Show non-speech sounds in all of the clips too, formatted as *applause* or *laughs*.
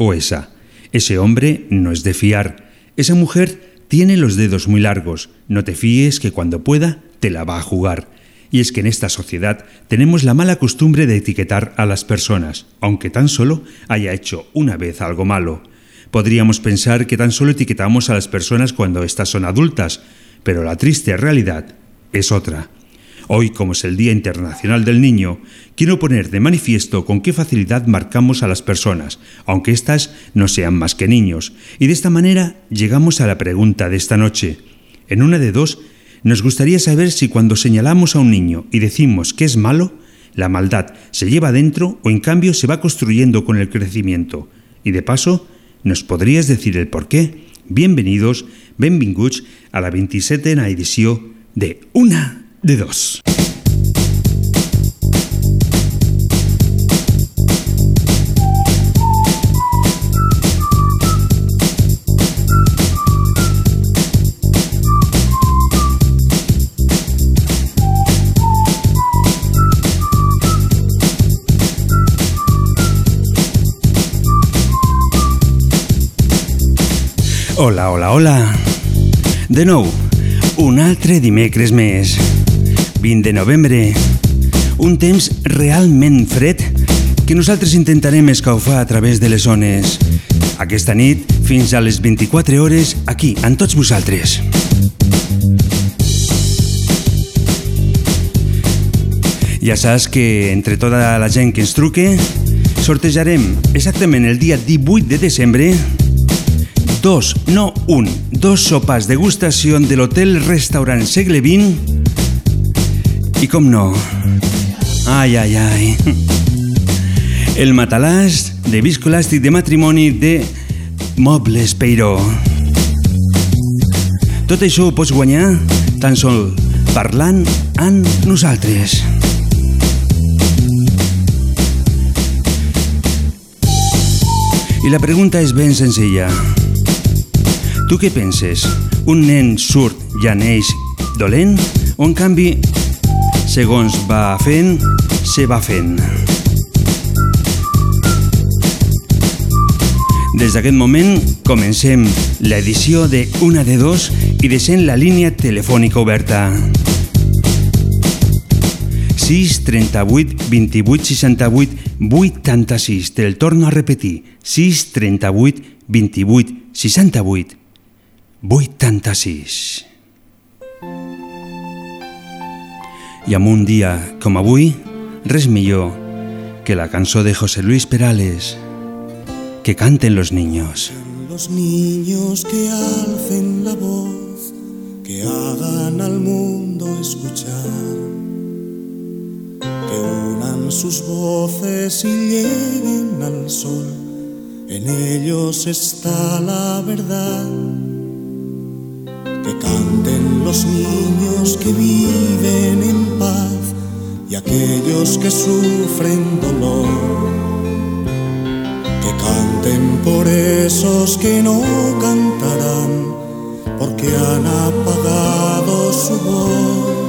o esa. Ese hombre no es de fiar. Esa mujer tiene los dedos muy largos. No te fíes que cuando pueda te la va a jugar. Y es que en esta sociedad tenemos la mala costumbre de etiquetar a las personas, aunque tan solo haya hecho una vez algo malo. Podríamos pensar que tan solo etiquetamos a las personas cuando éstas son adultas, pero la triste realidad es otra. Hoy, como es el Día Internacional del Niño, quiero poner de manifiesto con qué facilidad marcamos a las personas, aunque éstas no sean más que niños. Y de esta manera llegamos a la pregunta de esta noche. En una de dos, nos gustaría saber si cuando señalamos a un niño y decimos que es malo, la maldad se lleva dentro o en cambio se va construyendo con el crecimiento. Y de paso, ¿nos podrías decir el por qué? Bienvenidos, benvinguts a la 27a edició de Una de Dos. Hola, hola, hola. De nou, un altre dimecres més. 20 de novembre. Un temps realment fred que nosaltres intentarem escaufar a través de les zones. Aquesta nit, fins a les 24 hores, aquí, amb tots vosaltres. Ja saps que entre tota la gent que ens truque, sortejarem exactament el dia 18 de desembre dos, no un, dos sopars degustació de l'hotel restaurant segle XX i com no, ai, ai, ai, el matalàs de viscolàstic de matrimoni de Mobles Peiró. Tot això ho pots guanyar tan sol parlant amb nosaltres. I la pregunta és ben senzilla. Tu què penses? Un nen surt ja neix dolent? O en canvi, segons va fent, se va fent? Des d'aquest moment comencem l'edició de Una de Dos i deixem la línia telefònica oberta. 6 38 28 68 86. Te'l torno a repetir. 6 38 28 68 86. I amb un dia com avui, res que la cançó de José Luis Perales, que canten los niños. Los niños que alcen la voz, que hagan al mundo escuchar, que unan sus voces y lleguen al sol, en ellos está la verdad. Que canten los niños que viven en paz y aquellos que sufren dolor. Que canten por esos que no cantarán porque han apagado su voz.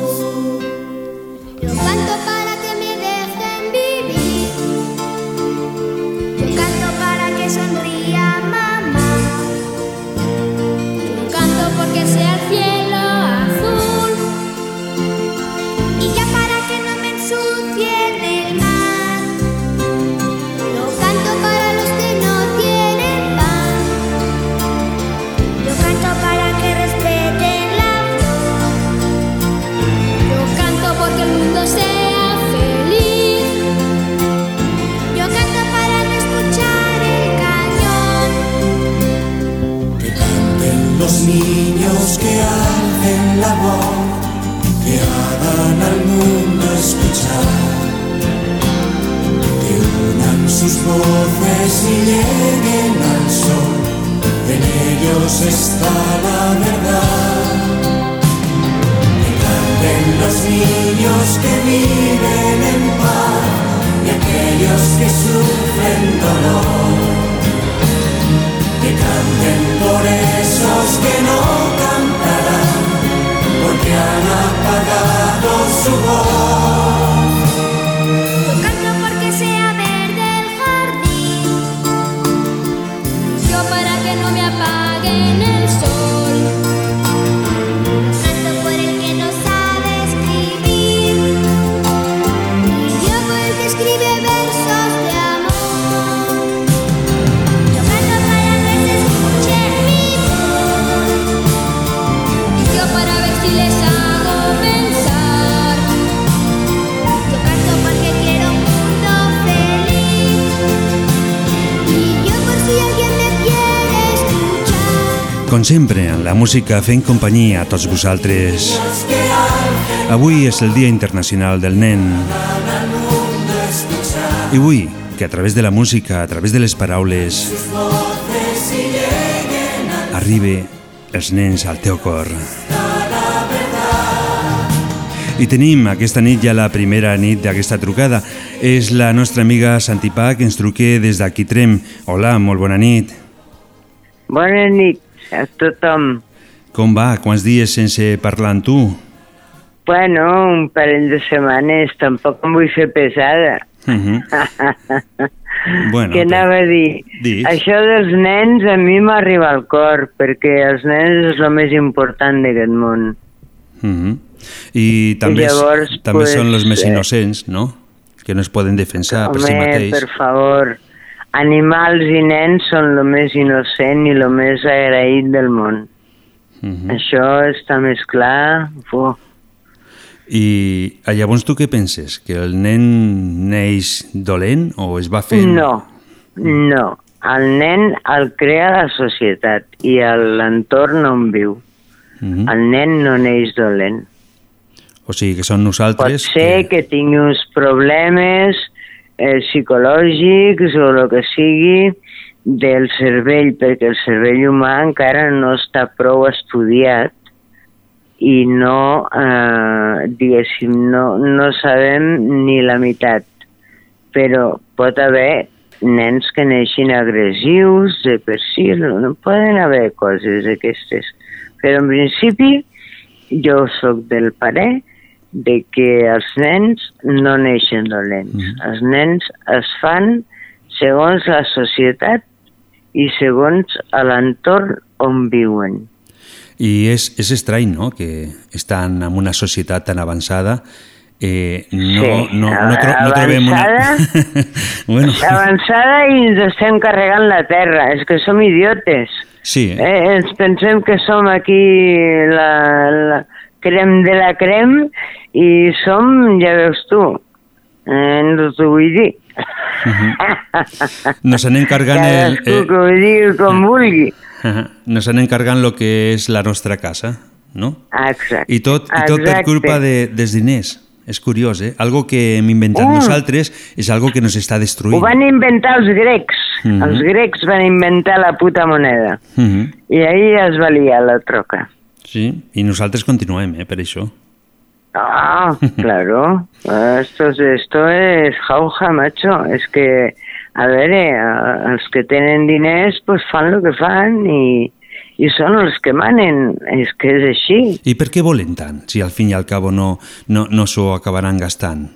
Sus voces y lleguen al sol, en ellos está la verdad. Que canten los niños que viven en paz y aquellos que sufren dolor. Que canten por esos que no cantarán, porque han apagado su voz. Com sempre, la música fent companyia a tots vosaltres. Avui és el Dia Internacional del Nen. I vull que a través de la música, a través de les paraules, arribi els nens al teu cor. I tenim aquesta nit ja la primera nit d'aquesta trucada. És la nostra amiga Santipà que ens truque des d'aquí Trem. Hola, molt bona nit. Bona nit a tothom. Com va? Quants dies sense parlar amb tu? Bueno, un parell de setmanes, tampoc em vull fer pesada. Uh *laughs* -huh. bueno, Què anava a dir? Digues. Això dels nens a mi m'arriba al cor, perquè els nens és el més important d'aquest món. Uh -huh. I també, llavors, també pues, són els més eh, innocents, no? Que no es poden defensar per si Home, mateix. per favor, animals i nens són el més innocent i el més agraït del món. Uh -huh. Això està més clar. Uf. I ah, llavors tu què penses? Que el nen neix dolent o es va fent... No, no. El nen el crea la societat i l'entorn on viu. Uh -huh. El nen no neix dolent. O sigui, que són Pot nosaltres... ser que tingui uns problemes eh, psicològics o el que sigui del cervell, perquè el cervell humà encara no està prou estudiat i no, eh, diguéssim, no, no sabem ni la meitat. Però pot haver nens que neixin agressius de per si, no, poden haver coses aquestes. Però en principi jo sóc del parer de que els nens no neixen dolents. Mhm. Els nens es fan segons la societat i segons l'entorn on viuen. I és, és estrany, no?, que estan en una societat tan avançada eh, no, Sí, no, no, tro no trobem una... *laughs* bueno, Avançada i ens estem carregant la terra. És que som idiotes. sí, Eh, ens pensem que som aquí la, la crem de la crem i som, ja veus tu, eh, no t'ho vull dir. nos anem cargant *laughs* el... Cadascú que ho digui com vulgui. eh, nos anem cargant el que és la nostra casa, no? Exacte. I tot, i tot per Exacte. culpa de, dels diners. És curiós, eh? Algo que hem inventat Mm. nosaltres és algo que nos està destruint. Ho van inventar els grecs. Mhm. Els grecs van inventar la puta moneda. Mhm. I ahí es valia la troca. Sí, i nosaltres continuem, eh, per això. Ah, claro. *laughs* Esto, es- esto es jauja, macho. Es que, a veure, eh, els que tenen diners pues fan el que fan i, i són els que manen. És que és així. I per què volen tant, si al fin i al cabo no, no, no s'ho acabaran gastant?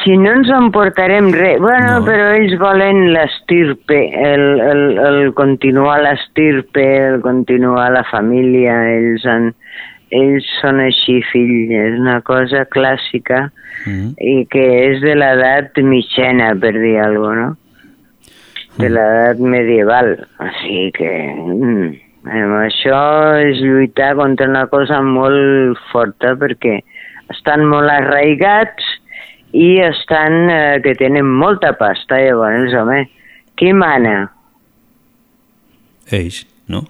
Si no ens emportarem res... Bueno, No. però ells volen l'estirpe, el, el, el continuar l'estirpe, el continuar la família. Ells, han, ells són així, fill. És una cosa clàssica Mhm. i que és de l'edat mitjana, per dir alguna cosa, no? De l'edat medieval. Sigui que... Mm, això és lluitar contra una cosa molt forta perquè estan molt arraigats i estan eh, que tenen molta pasta, llavors, home, qui mana? Ells, no?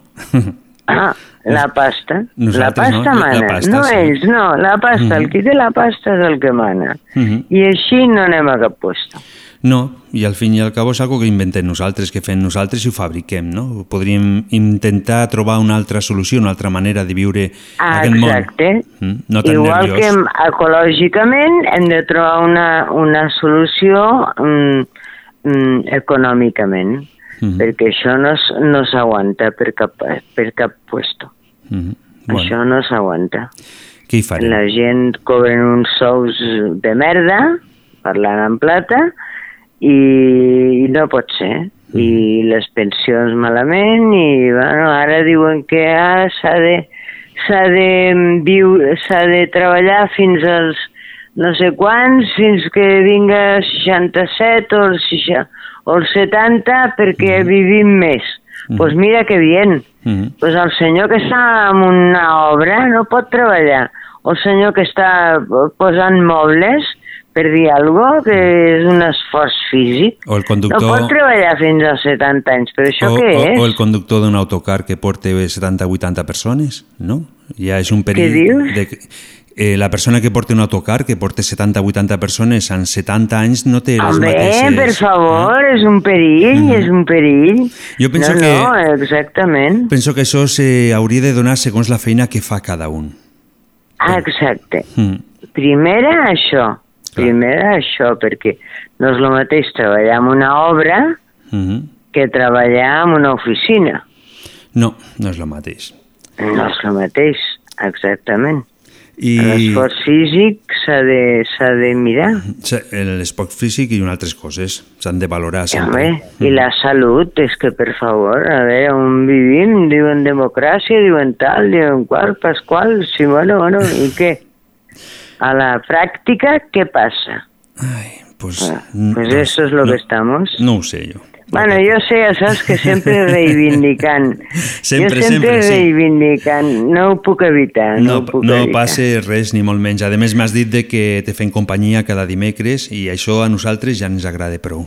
Ah, la pasta. la Nosaltres no, pasta la- la mana. pasta, no sí. ells, no, la pasta. El qui té la pasta és el que mana. Mhm. I així no anem a cap puesto. No, i al fin i al cabo és algo que inventem nosaltres, que fem nosaltres i ho fabriquem, no? Podríem intentar trobar una altra solució, una altra manera de viure Ah, aquest món. exacte. Mm, No tan Igual nerviós. que ecològicament hem de trobar una, una solució mm, mm, econòmicament, Mhm. perquè això no, no s'aguanta per, cap, per cap puesto. Mhm. Això Bueno, no s'aguanta. què hi farem? La gent cobren uns sous de merda, parlant en plata, i, i no pot ser. I les pensions malament, i bueno, ara diuen que ara s'ha de s'ha de viure, s'ha de treballar fins als no sé quants, fins que vinga 67 o els, 60, o els 70 perquè vivim més. Doncs pues mira que bien. Mhm. Pues el senyor que està en una obra no pot treballar. O el senyor que està posant mobles, per dir alguna cosa, que és un esforç físic. O el conductor... No pot treballar fins als 70 anys, però això o, què o, és? o el conductor d'un autocar que porta 70-80 persones, no? Ja és un perill... dius? De, eh, la persona que porta un autocar, que porta 70-80 persones en 70 anys, no té les Home, mateixes... per favor, és un perill, és un perill. Jo penso no, que- No, exactament. Penso que això s'hauria de donar segons la feina que fa cada un. Ah, exacte. Mm. Primera, això. Primera, això, perquè no és el mateix treballar en una obra Mhm. que treballar en una oficina. No, no és el mateix. No és el mateix, exactament. I L'esforç físic s'ha de, de mirar. se- l'esport físic i unes altres coses s'han de valorar sempre. home, I la salut, és que per favor, a veure on vivim, diuen democràcia, diuen tal, diuen qual, pasqual, sí, bueno, bueno, i què? A la pràctica, què passa? Ai, pues, Ah, pues eso es lo que estamos. No ho sé jo. Bueno, jo sé, ja saps que sempre *laughs* reivindicant. Sempre, jo sempre, sempre, sí. reivindicant. No ho puc evitar, no, No, ho puc no evitar. passa res ni molt menys. A més, m'has dit de que te fem companyia cada dimecres i això a nosaltres ja ens agrada prou.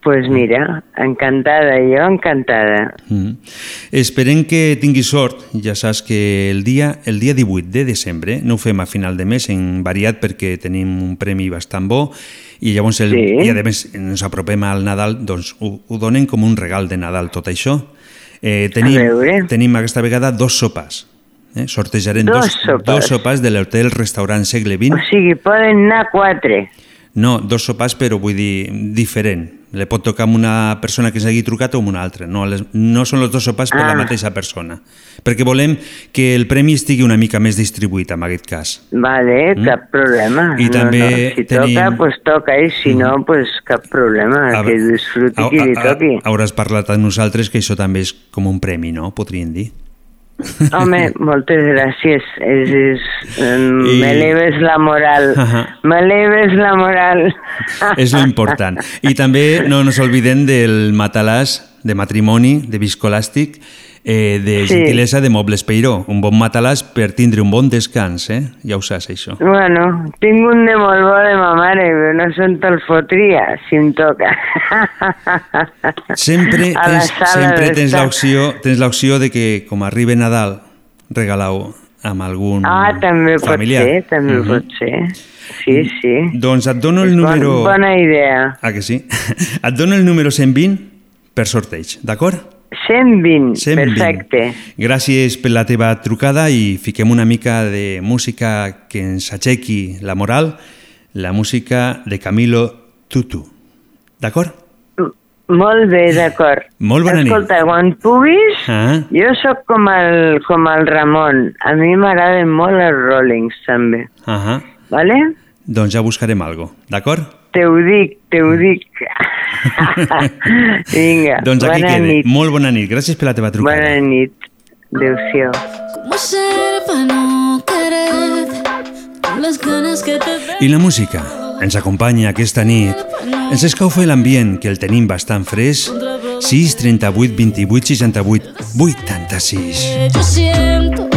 Pues mira, encantada, jo encantada. Mm. Esperem que tinguis sort. Ja saps que el dia, el dia 18 de desembre, no ho fem a final de mes, en variat perquè tenim un premi bastant bo i llavors el, Sí. i a més ens apropem al Nadal, doncs ho, ho donen com un regal de Nadal tot això. Eh, tenim, tenim aquesta vegada dos sopars. Eh? Sortejarem Dos dos, sopars. dos sopars de l'hotel restaurant segle O XX. sigui, poden anar quatre. No, dos sopars, però vull dir diferent. Le pot tocar amb una persona que s'hagi trucat o amb una altra. No, les, no són els dos sopars per la Ah. mateixa persona. Perquè volem que el premi estigui una mica més distribuït, en aquest cas. Vale, cap problema. Mm. I també no, no. Si tenim- toca, pues toca, i si no, pues cap problema. A- que disfruti a- qui li a- a- toqui. Hauràs parlat amb nosaltres que això també és com un premi, no? Podríem dir. Home, *laughs* moltes gràcies. És, és, I- M'eleves la moral. Ahà. M'eleves la moral. és lo important. I també no ens oblidem del matalàs de matrimoni, de viscolàstic, eh, de Sí. gentilesa de Mobles Peiró. Un bon matalàs per tindre un bon descans, eh? Ja ho saps, això. Bueno, tinc un de molt bo de ma mare, però no se'n te'l fotria, si em toca. Sempre *laughs* tens, sempre tens l'opció tens l'opció de que, com arriba Nadal, regalau amb algun Ah, també pot familiar. ser, també Mhm. pot ser. Sí, sí. Doncs et dono el número... Bon, bona idea. Ah, que sí? *laughs* Et dono el número 120 per sorteig, d'acord? 120, 120. perfecte. Gràcies per la teva trucada i fiquem una mica de música que ens aixequi la moral, la música de Camilo Tutu. D'acord? Molt bé, d'acord. Molt bona nit. Escolta, quan puguis, Ah. jo sóc com el, com el Ramon. A mi m'agraden molt els Rollings, també. Ahà. Vale? Doncs ja buscarem algo, d'acord? Te ho dic, te ho dic. *laughs* Vinga, Doncs aquí bona queda. nit. Molt bona nit. Gràcies per la teva trucada. Bona nit. Adéu-siau. I la música ens acompanya aquesta nit. Ens escaufa l'ambient, que el tenim bastant fresc. 6 38 28 68 86. Yo siento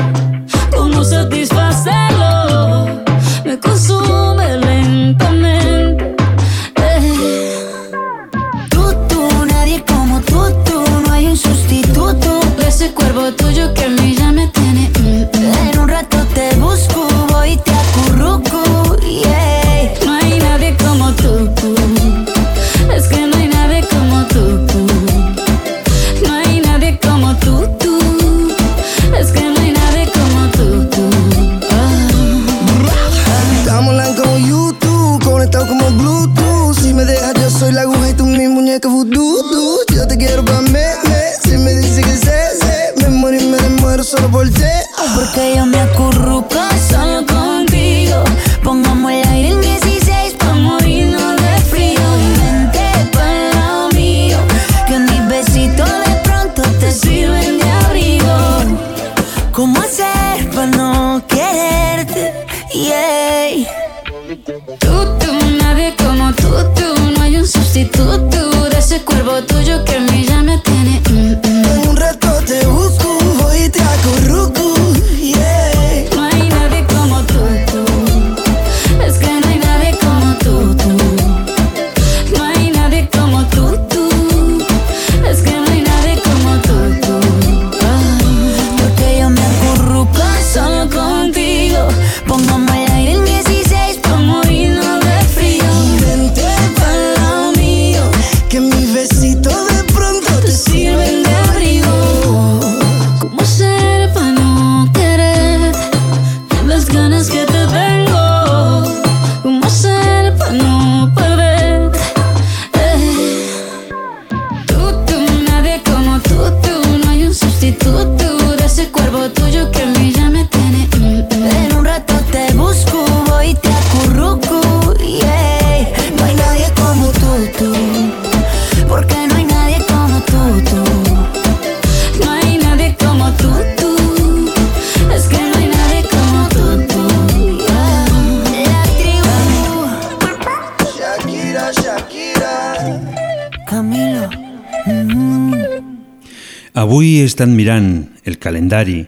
estan mirant el calendari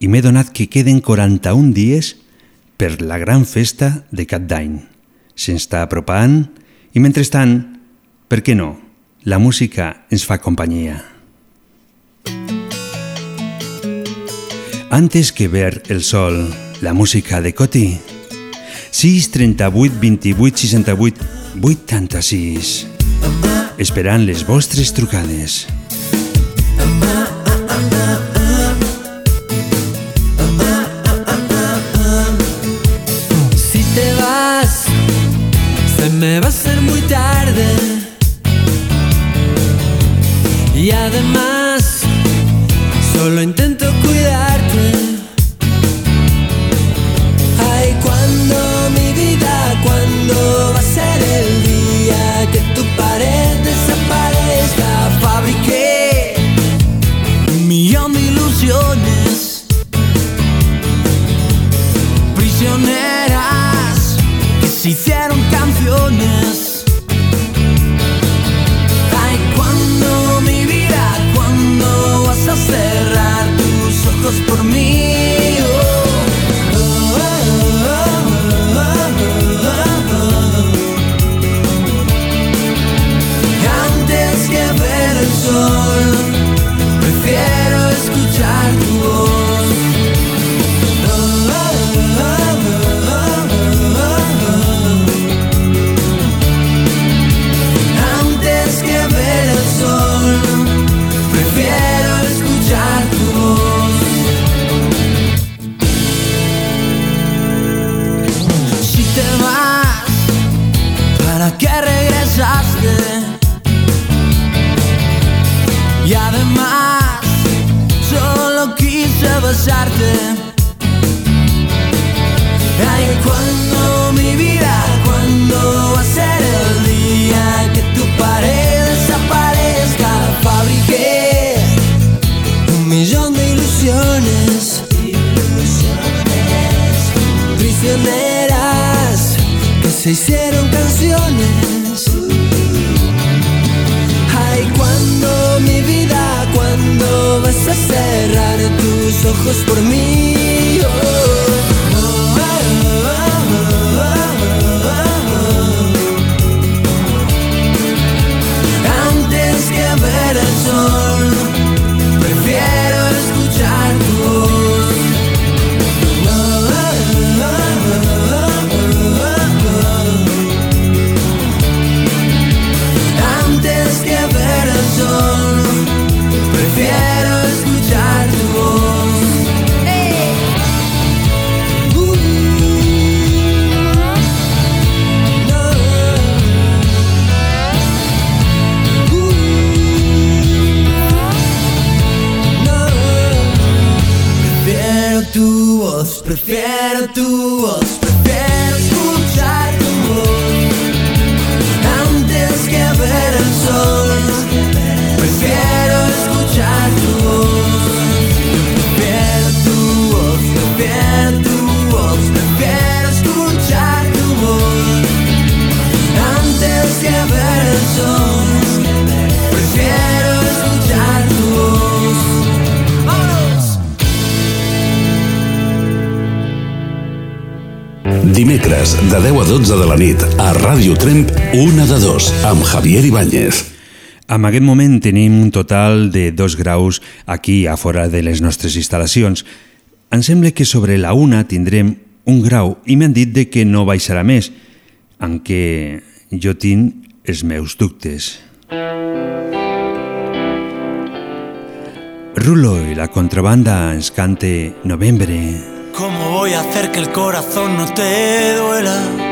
i m'he donat que queden 41 dies per la gran festa de Cap d'Any. S'està apropant i mentrestant, per què no, la música ens fa companyia. Antes que ver el sol, la música de Coti. 6, 38, 28, 68, 86. Esperant les vostres trucades. Si te vas, se me va 12 de la nit, a Ràdio Tremp, una de dos, amb Javier Ibáñez. En aquest moment tenim un total de dos graus aquí a fora de les nostres instal·lacions. Em sembla que sobre la una tindrem un grau i m'han dit de que no baixarà més, en què jo tinc els meus dubtes. Rulo i la contrabanda ens cante Novembre. ¿Cómo voy a hacer que el corazón no te duela?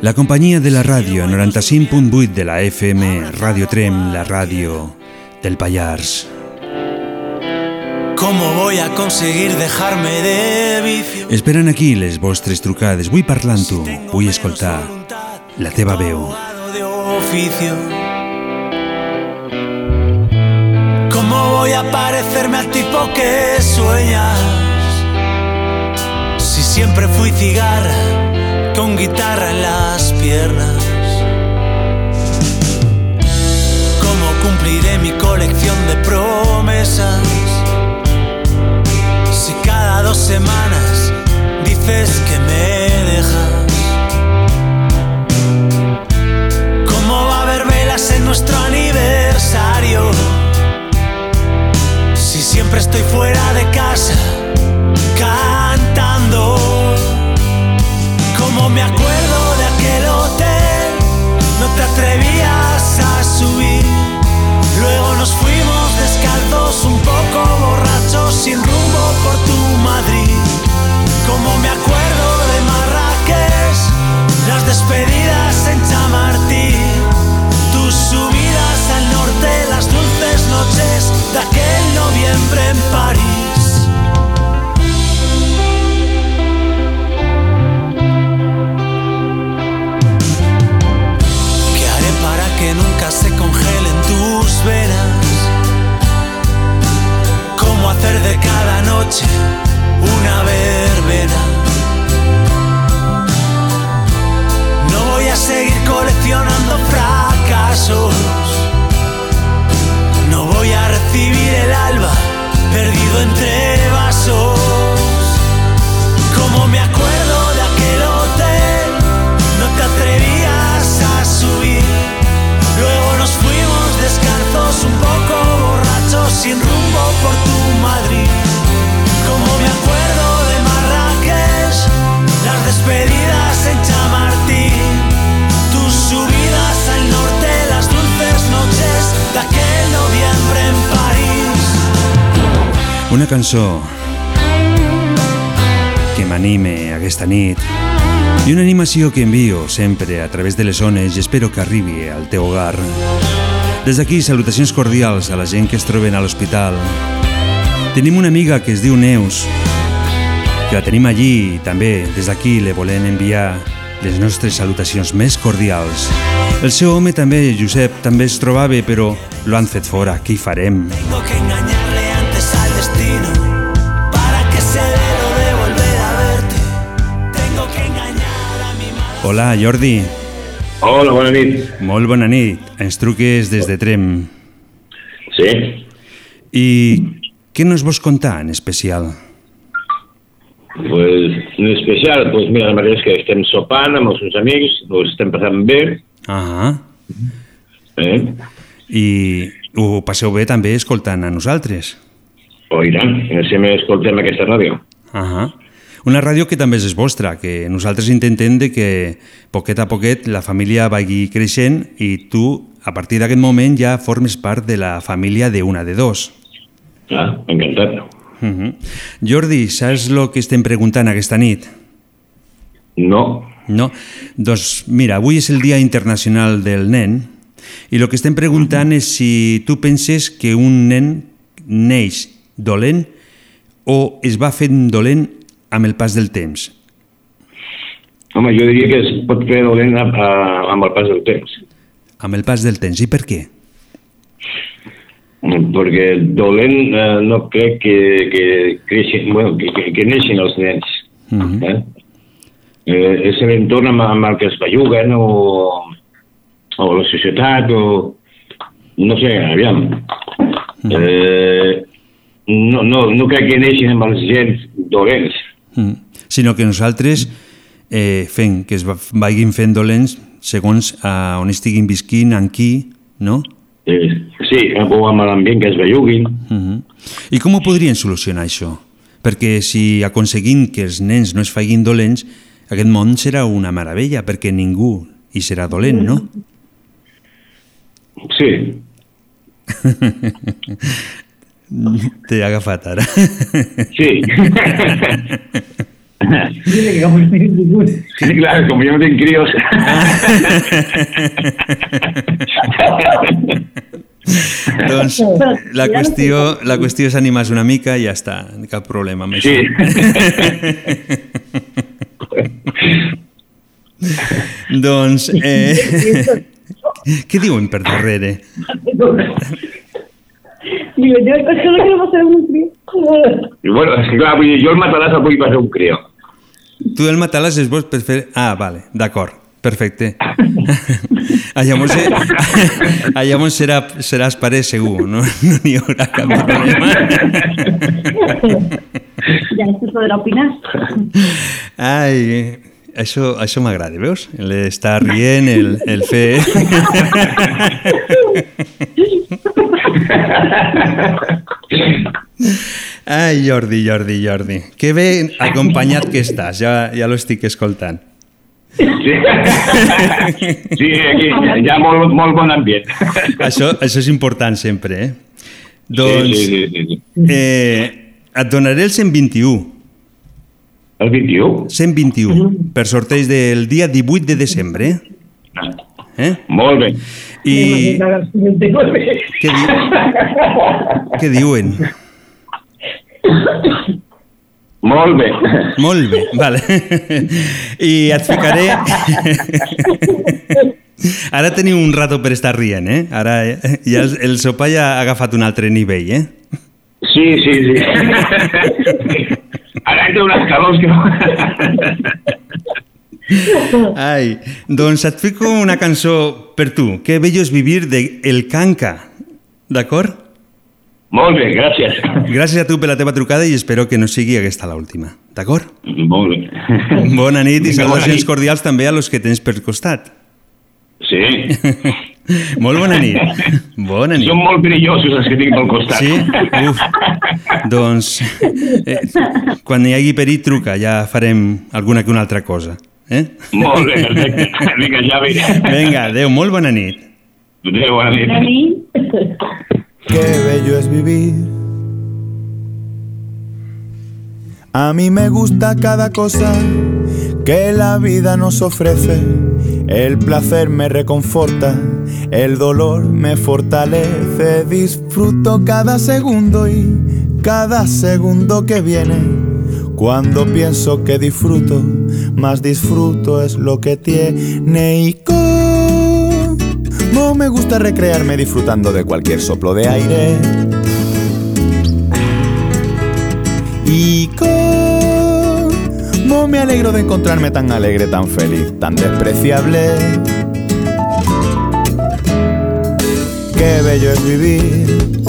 La companyia de la ràdio 95.8 de la FM, Ràdio Trem, la ràdio del Pallars. ¿Cómo voy a conseguir dejarme de vicio? Esperen aquí les vostres trucades. Vull parlar-t'ho, vull escoltar la teva veu. Abogado de oficio. ¿Cómo voy a parecerme al tipo que sueñas? Si siempre fui cigarra con guitarra en las piernas. ¿Cómo cumpliré mi colección de promesas? Si cada dos semanas dices que me dejas. ¿Cómo va a haber velas en nuestro aniversario? Si siempre estoy fuera de casa cantando. Como me acuerdo de aquel hotel, no te atrevías a subir. Luego nos fuimos descalzos, un poco borrachos, sin rumbo por tu Madrid. Como me acuerdo de Marrakech, las despedidas en Chamartín, tus subidas al norte, las dulces noches de aquel noviembre en París. Hacer de cada noche una verbena? No voy a seguir coleccionando fracasos. No voy a recibir el alba perdido entre vasos. Como me acuerdo de aquel sin rumbo por tu Madrid. Como me acuerdo de Marrakech, las despedidas en Chamartín, tus subidas al norte, las dulces noches de aquel noviembre en París. Una cançó que m'anime aquesta nit i una animació que envio sempre a través de les ones i espero que arribi al teu hogar. Des d'aquí, salutacions cordials a la gent que es troben a l'hospital. Tenim una amiga que es diu Neus, que la tenim allí i també des d'aquí le volem enviar les nostres salutacions més cordials. El seu home també, Josep, també es trobava, però lo han fet fora. Què hi farem? Tengo que engañarle antes al destino para que se dé lo de volver a verte. Tengo que engañar a mi madre. Hola, Jordi. Hola, bona nit. Molt bona nit. Ens truques des de Trem. Sí? I què nos vols contar en especial? Pues, en especial, pues mira, la mateix que estem sopant amb els meus amics, ho estem passant bé, Ah, eh? i ho passeu bé també escoltant a nosaltres. Oirà, sempre escoltem aquesta ràdio. Ah, una ràdio que també és vostra, que nosaltres intentem de que poquet a poquet la família vagi creixent i tu, a partir d'aquest moment, ja formes part de la família de una de dos. Ah, encantat. Uh -huh. Jordi, saps el que estem preguntant aquesta nit? No, No? Doncs mira, avui és el Dia Internacional del Nen i el que estem preguntant és si tu penses que un nen neix dolent o es va fent dolent amb el pas del temps. home, jo diria que es pot fer dolent a, a, amb el pas del temps, Amb el pas del temps. I per què? perquè dolent eh, no crec que, que, creixin, bueno, que, que, que neixin els nens. Uh -huh. Eh? Eh, és l'entorn amb, amb el que es belluguen o, o la societat o... No sé, aviam. Eh, no, no, no crec que neixin amb els gens dolents. Mm. Sinó que nosaltres eh, fent, que es va- vagin fent dolents segons a on estiguin visquint, en qui, no? Eh, sí, o amb l'ambient que es belluguin. Uh -huh. I com ho podrien solucionar això? Perquè si aconseguim que els nens no es facin dolents, aquest món serà una meravella, perquè ningú hi serà dolent, no? Sí, *laughs* *laughs* T'he agafat ara. sí. *laughs* Sí, claro, como yo no tengo críos. doncs la qüestió, la qüestió és animar una mica i ja està, cap problema amb això. Sí. *laughs* doncs, eh, què diuen per darrere? Digo, yo solo quiero pasar un frío. I bueno, és que clar, vull dir, jo el mataràs el vull per ser un crio. Tu el matalàs es vols per fer... Ah, vale, d'acord, perfecte. *laughs* Ah, llavors, *laughs* eh, ah, llavors serà, seràs pare segur, no *laughs* no n'hi haurà cap problema. Ya, esto podrá opinar. Ai, això, això m'agrada, veus? L'estar rient, el, el fer... Ai, Jordi, Jordi, Jordi. Que bé acompanyat que estàs, ja, ja lo estic escoltant. Sí, sí aquí hi ha molt, molt bon ambient. Això, això és important sempre, eh? Doncs, Sí, sí, sí, sí. eh, et donaré el 121. El 21? 121, per sorteig del dia 18 de desembre. Eh? Molt bé. I què, di què diuen? Molt bé. Molt bé, vale. I et ficaré... Ara teniu un rato per estar rient, eh? Ara eh, ja el, el sopar ja ha agafat un altre nivell, eh? Sí, sí, sí. Calors que no... Ai, doncs et fico una cançó per tu. Que bello és vivir de El Canca, d'acord? Molt bé, gràcies. Gràcies a tu per la teva trucada i espero que no sigui aquesta l'última, d'acord? Molt bé. Bona nit i nit. cordials també a los que tens per costat. Sí. *laughs* Molt bona nit. Bona nit. Són molt perillosos els que tinc pel costat. Sí? Uf. Doncs, eh, quan hi hagi perill, truca, ja farem alguna que una altra cosa. Eh? Molt bé, perfecte. Vinga, ja ve. Vinga, adeu, molt bona nit. Adéu, bona nit. Qué bello es vivir. A mí me gusta cada cosa que la vida nos ofrece. El placer me reconforta, el dolor me fortalece. Disfruto cada segundo y cada segundo que viene. Cuando pienso que disfruto, más disfruto es lo que tiene. Y como me gusta recrearme disfrutando de cualquier soplo de aire. Y me alegro de encontrarme tan alegre, tan feliz, tan despreciable. Qué bello es vivir.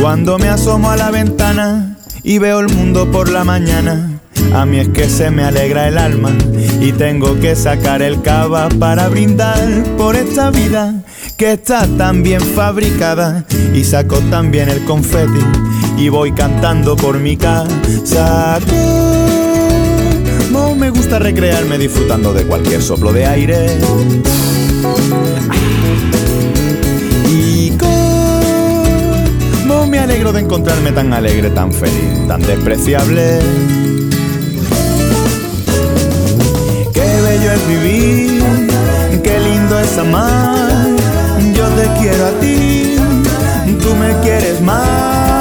Cuando me asomo a la ventana y veo el mundo por la mañana, a mí es que se me alegra el alma y tengo que sacar el cava para brindar por esta vida que está tan bien fabricada y saco también el confeti y voy cantando por mi casa. Como me gusta recrearme disfrutando de cualquier soplo de aire. Y me alegro de encontrarme tan alegre, tan feliz, tan despreciable. Qué bello es vivir, qué lindo es amar. Yo te quiero a ti, tú me quieres más.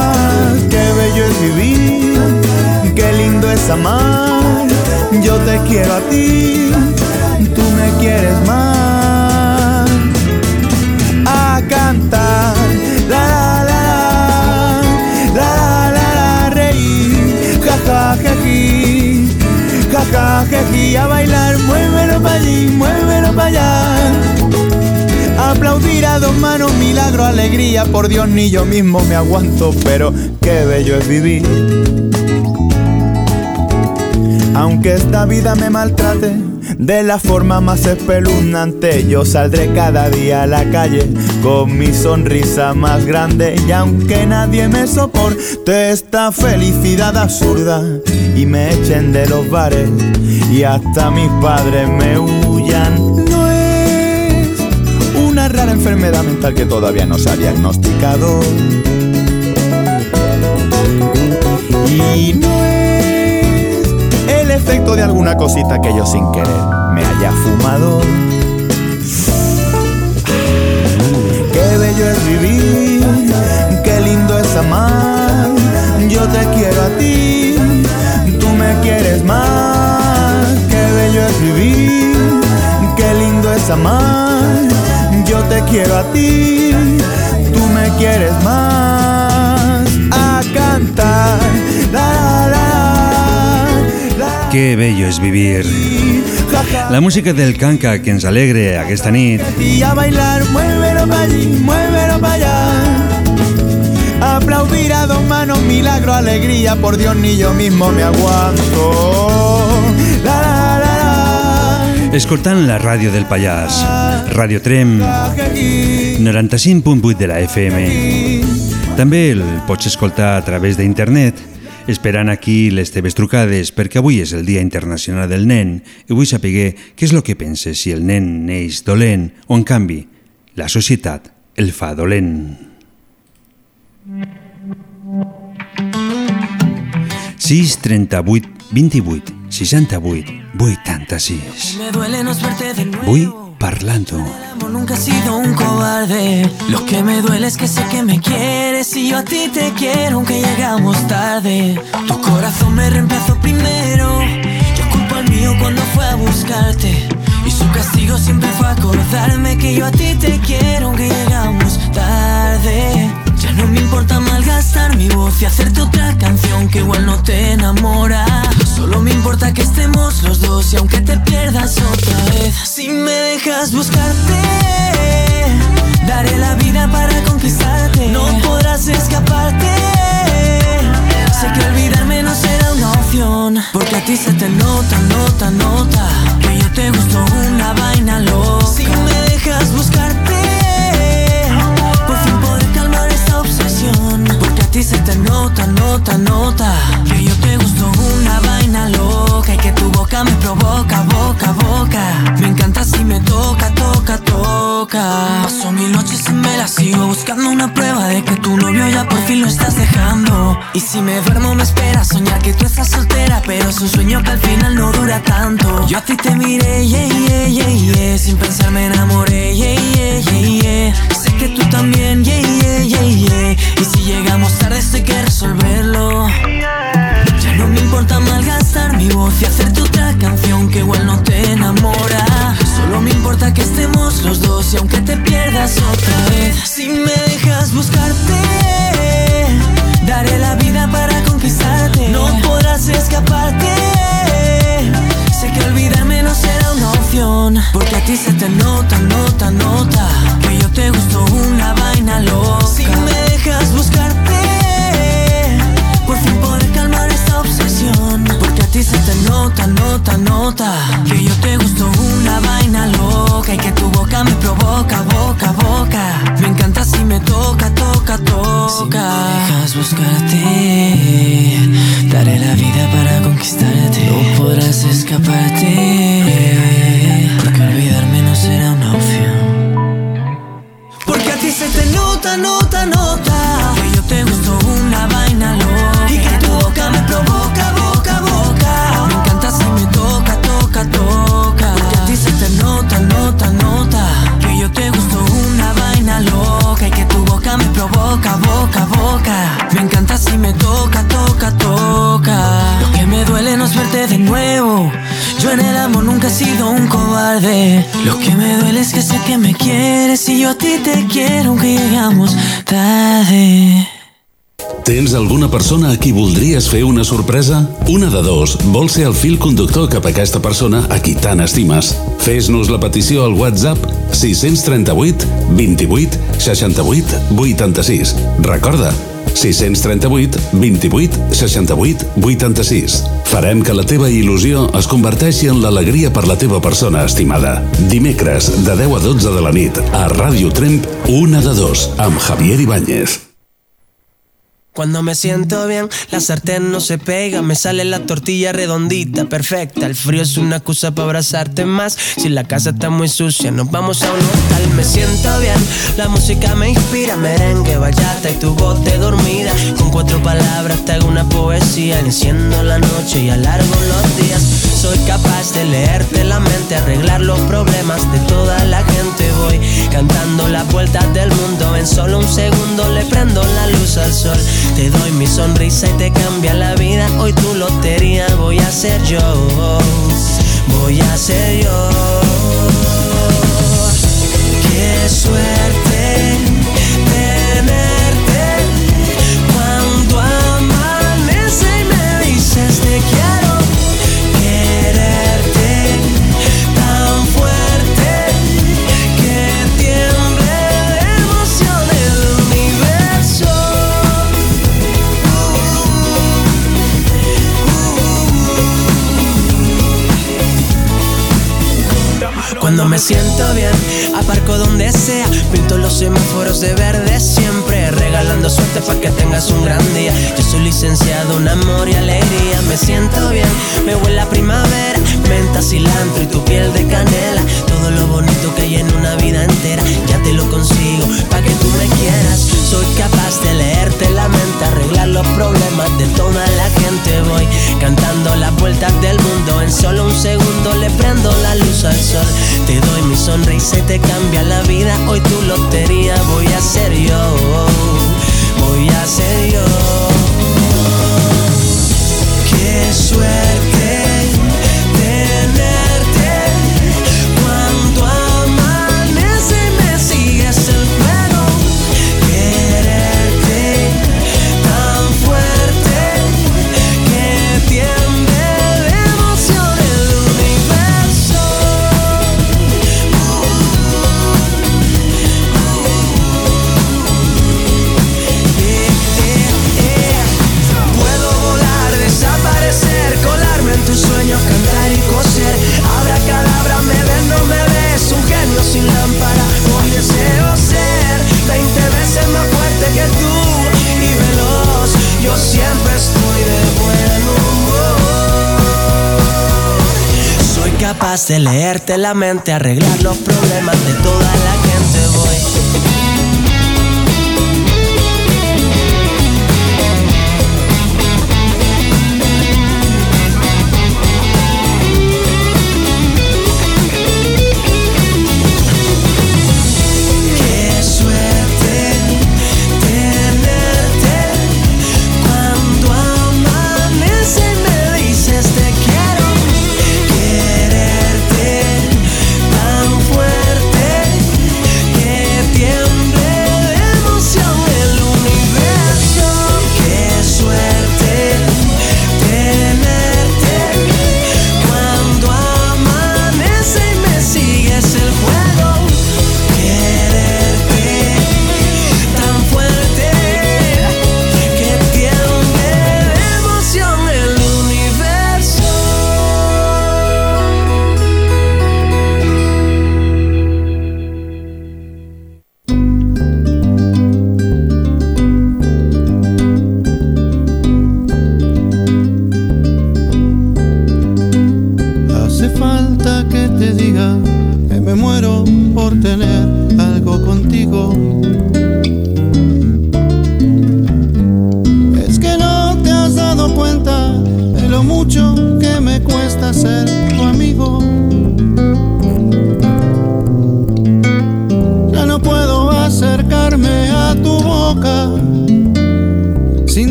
Bello es vivir, qué lindo es amar. Yo te quiero a ti, tú me quieres más. A cantar, la la la la la la, la reír, ja ja ja ji, ja ja ja ji, a bailar, muévelo para allí, muévelo para allá. Aplaudir a dos manos, milagro, alegría, por Dios ni yo mismo me aguanto, pero qué bello es vivir. Aunque esta vida me maltrate de la forma más espeluznante, yo saldré cada día a la calle con mi sonrisa más grande. Y aunque nadie me soporte esta felicidad absurda y me echen de los bares y hasta mis padres me huyan, rara enfermedad mental que todavía no se ha diagnosticado. Y no es el efecto de alguna cosita que yo sin querer me haya fumado. Qué bello es vivir, qué lindo es amar. Yo te quiero a ti, tú me quieres más. Qué bello es vivir, qué lindo es amar. Yo te quiero a ti, tú me quieres más. A cantar, la la la. Que bello és vivir. La música del canca que ens alegre aquesta nit Y a bailar, muévelo para allí, muévelo para allá. Aplaudir a dos manos, milagro, alegría, por Dios ni yo mismo me aguanto. La la la escoltant la ràdio del Pallars, Ràdio Trem, la. que aquí, 95.8 de la FM. També el pots escoltar a través d'internet, esperant aquí les teves trucades perquè avui és el Dia Internacional del Nen i vull saber què és el que penses si el nen neix dolent o, en canvi, la societat el fa dolent. 6 38 28 68 86 Me duele no es verte de nuevo. Vull parlando. Nunca he sido un cobarde. Lo que me duele es que sé que me quieres y yo a ti te quiero aunque llegamos tarde. Tu corazón me reemplazó primero. Yo culpo al mío cuando fue a buscarte. Y su castigo siempre fue acordarme que yo a ti te quiero aunque llegamos tarde. Mi voz y hacerte otra canción que igual no te enamora. Solo me importa que estemos los dos y aunque te pierdas otra vez, si me dejas buscarte, daré la vida para conquistarte. No podrás escaparte. Sé que olvidarme no será una opción, porque a ti se te nota, nota, nota que yo te gusto una vaina loca. Se te nota, nota, nota que yo te gusto una vaina loca y que tu boca me provoca, boca, boca. Me encanta si me toca, toca, toca. Paso mil noches y me la sigo buscando una prueba de que tu novio ya por fin lo estás dejando. Y si me duermo me espera soñar que tú estás soltera, pero es un sueño que al final no dura tanto. Yo a ti te miré, yeah, yeah, yeah, yeah. sin pensar me enamoré, yeah, yeah, yeah, yeah. Sé que tú también, yeah, yeah, yeah, yeah. Y si llegamos tarde esto hay que resolverlo. Ya no me importa malgastar mi voz y hacerte otra canción que igual no te enamora. Solo me importa que estemos los dos y aunque te pierdas otra vez, si me dejas buscarte, daré la vida para conquistarte. No podrás escaparte. Sé que olvidarme no será una opción, porque a ti se te nota, nota, nota que yo te gusto una vaina loca. Ti se te nota, nota, nota Que yo te gusto una vaina loca Y que tu boca me provoca, boca, boca Me encanta si me toca, toca, toca Si me dejas buscarte Daré la vida para conquistarte. No podrás escaparte Porque olvidarme no será una opción. Porque a ti se te nota, nota, nota de nuevo yo en el amor nunca he sido un cobarde. Lo que me duele es que sé que me quieres y yo a ti te quiero aunque llegamos tarde. Tens alguna persona a qui voldries fer una sorpresa? Una de dos vol ser el fil conductor cap a aquesta persona a qui tant estimes. Fes-nos la petició al WhatsApp 638 28 68 86. Recorda, 638 28 68 86. Farem que la teva il·lusió es converteixi en l'alegria per la teva persona estimada. Dimecres, de 10 a 12 de la nit, a Ràdio Tremp, una de dos, amb Javier Ibáñez. Cuando me siento bien, la sartén no se pega, me sale la tortilla redondita, perfecta. El frío es una excusa para abrazarte más. Si la casa está muy sucia, nos vamos a un hotel. Me siento bien, la música me inspira, merengue, bachata y tu voz dormida. Con cuatro palabras te hago una poesía, enciendo la noche y alargo los días. Soy capaz de leerte la mente, arreglar los problemas de toda la gente. Voy cantando las vueltas del mundo, en solo un segundo le prendo la luz al sol. Te doy mi sonrisa y te cambia la vida. Hoy tu lotería voy a ser yo. Voy a ser yo. Siento bien, aparco donde sea, pinto los semáforos de verde regalando suerte para que tengas un gran día. Yo soy licenciado en amor y alegría, me siento bien, me huele a primavera, menta, cilantro y tu piel de canela, todo lo bonito que hay en una vida entera, ya te lo consigo, para que tú me quieras. Soy capaz de leerte la mente, arreglar los problemas de toda la gente. Voy cantando las vueltas del mundo, en solo un segundo le prendo la luz al sol. Te doy mi sonrisa y te cambia la vida. Hoy tu lotería voy a ser yo. Voy a ser yo. Qué suerte sin lámpara. Hoy deseo ser 20 veces más fuerte que tú y veloz. Yo siempre estoy de buen humor. Soy capaz de leerte la mente, arreglar los problemas de toda la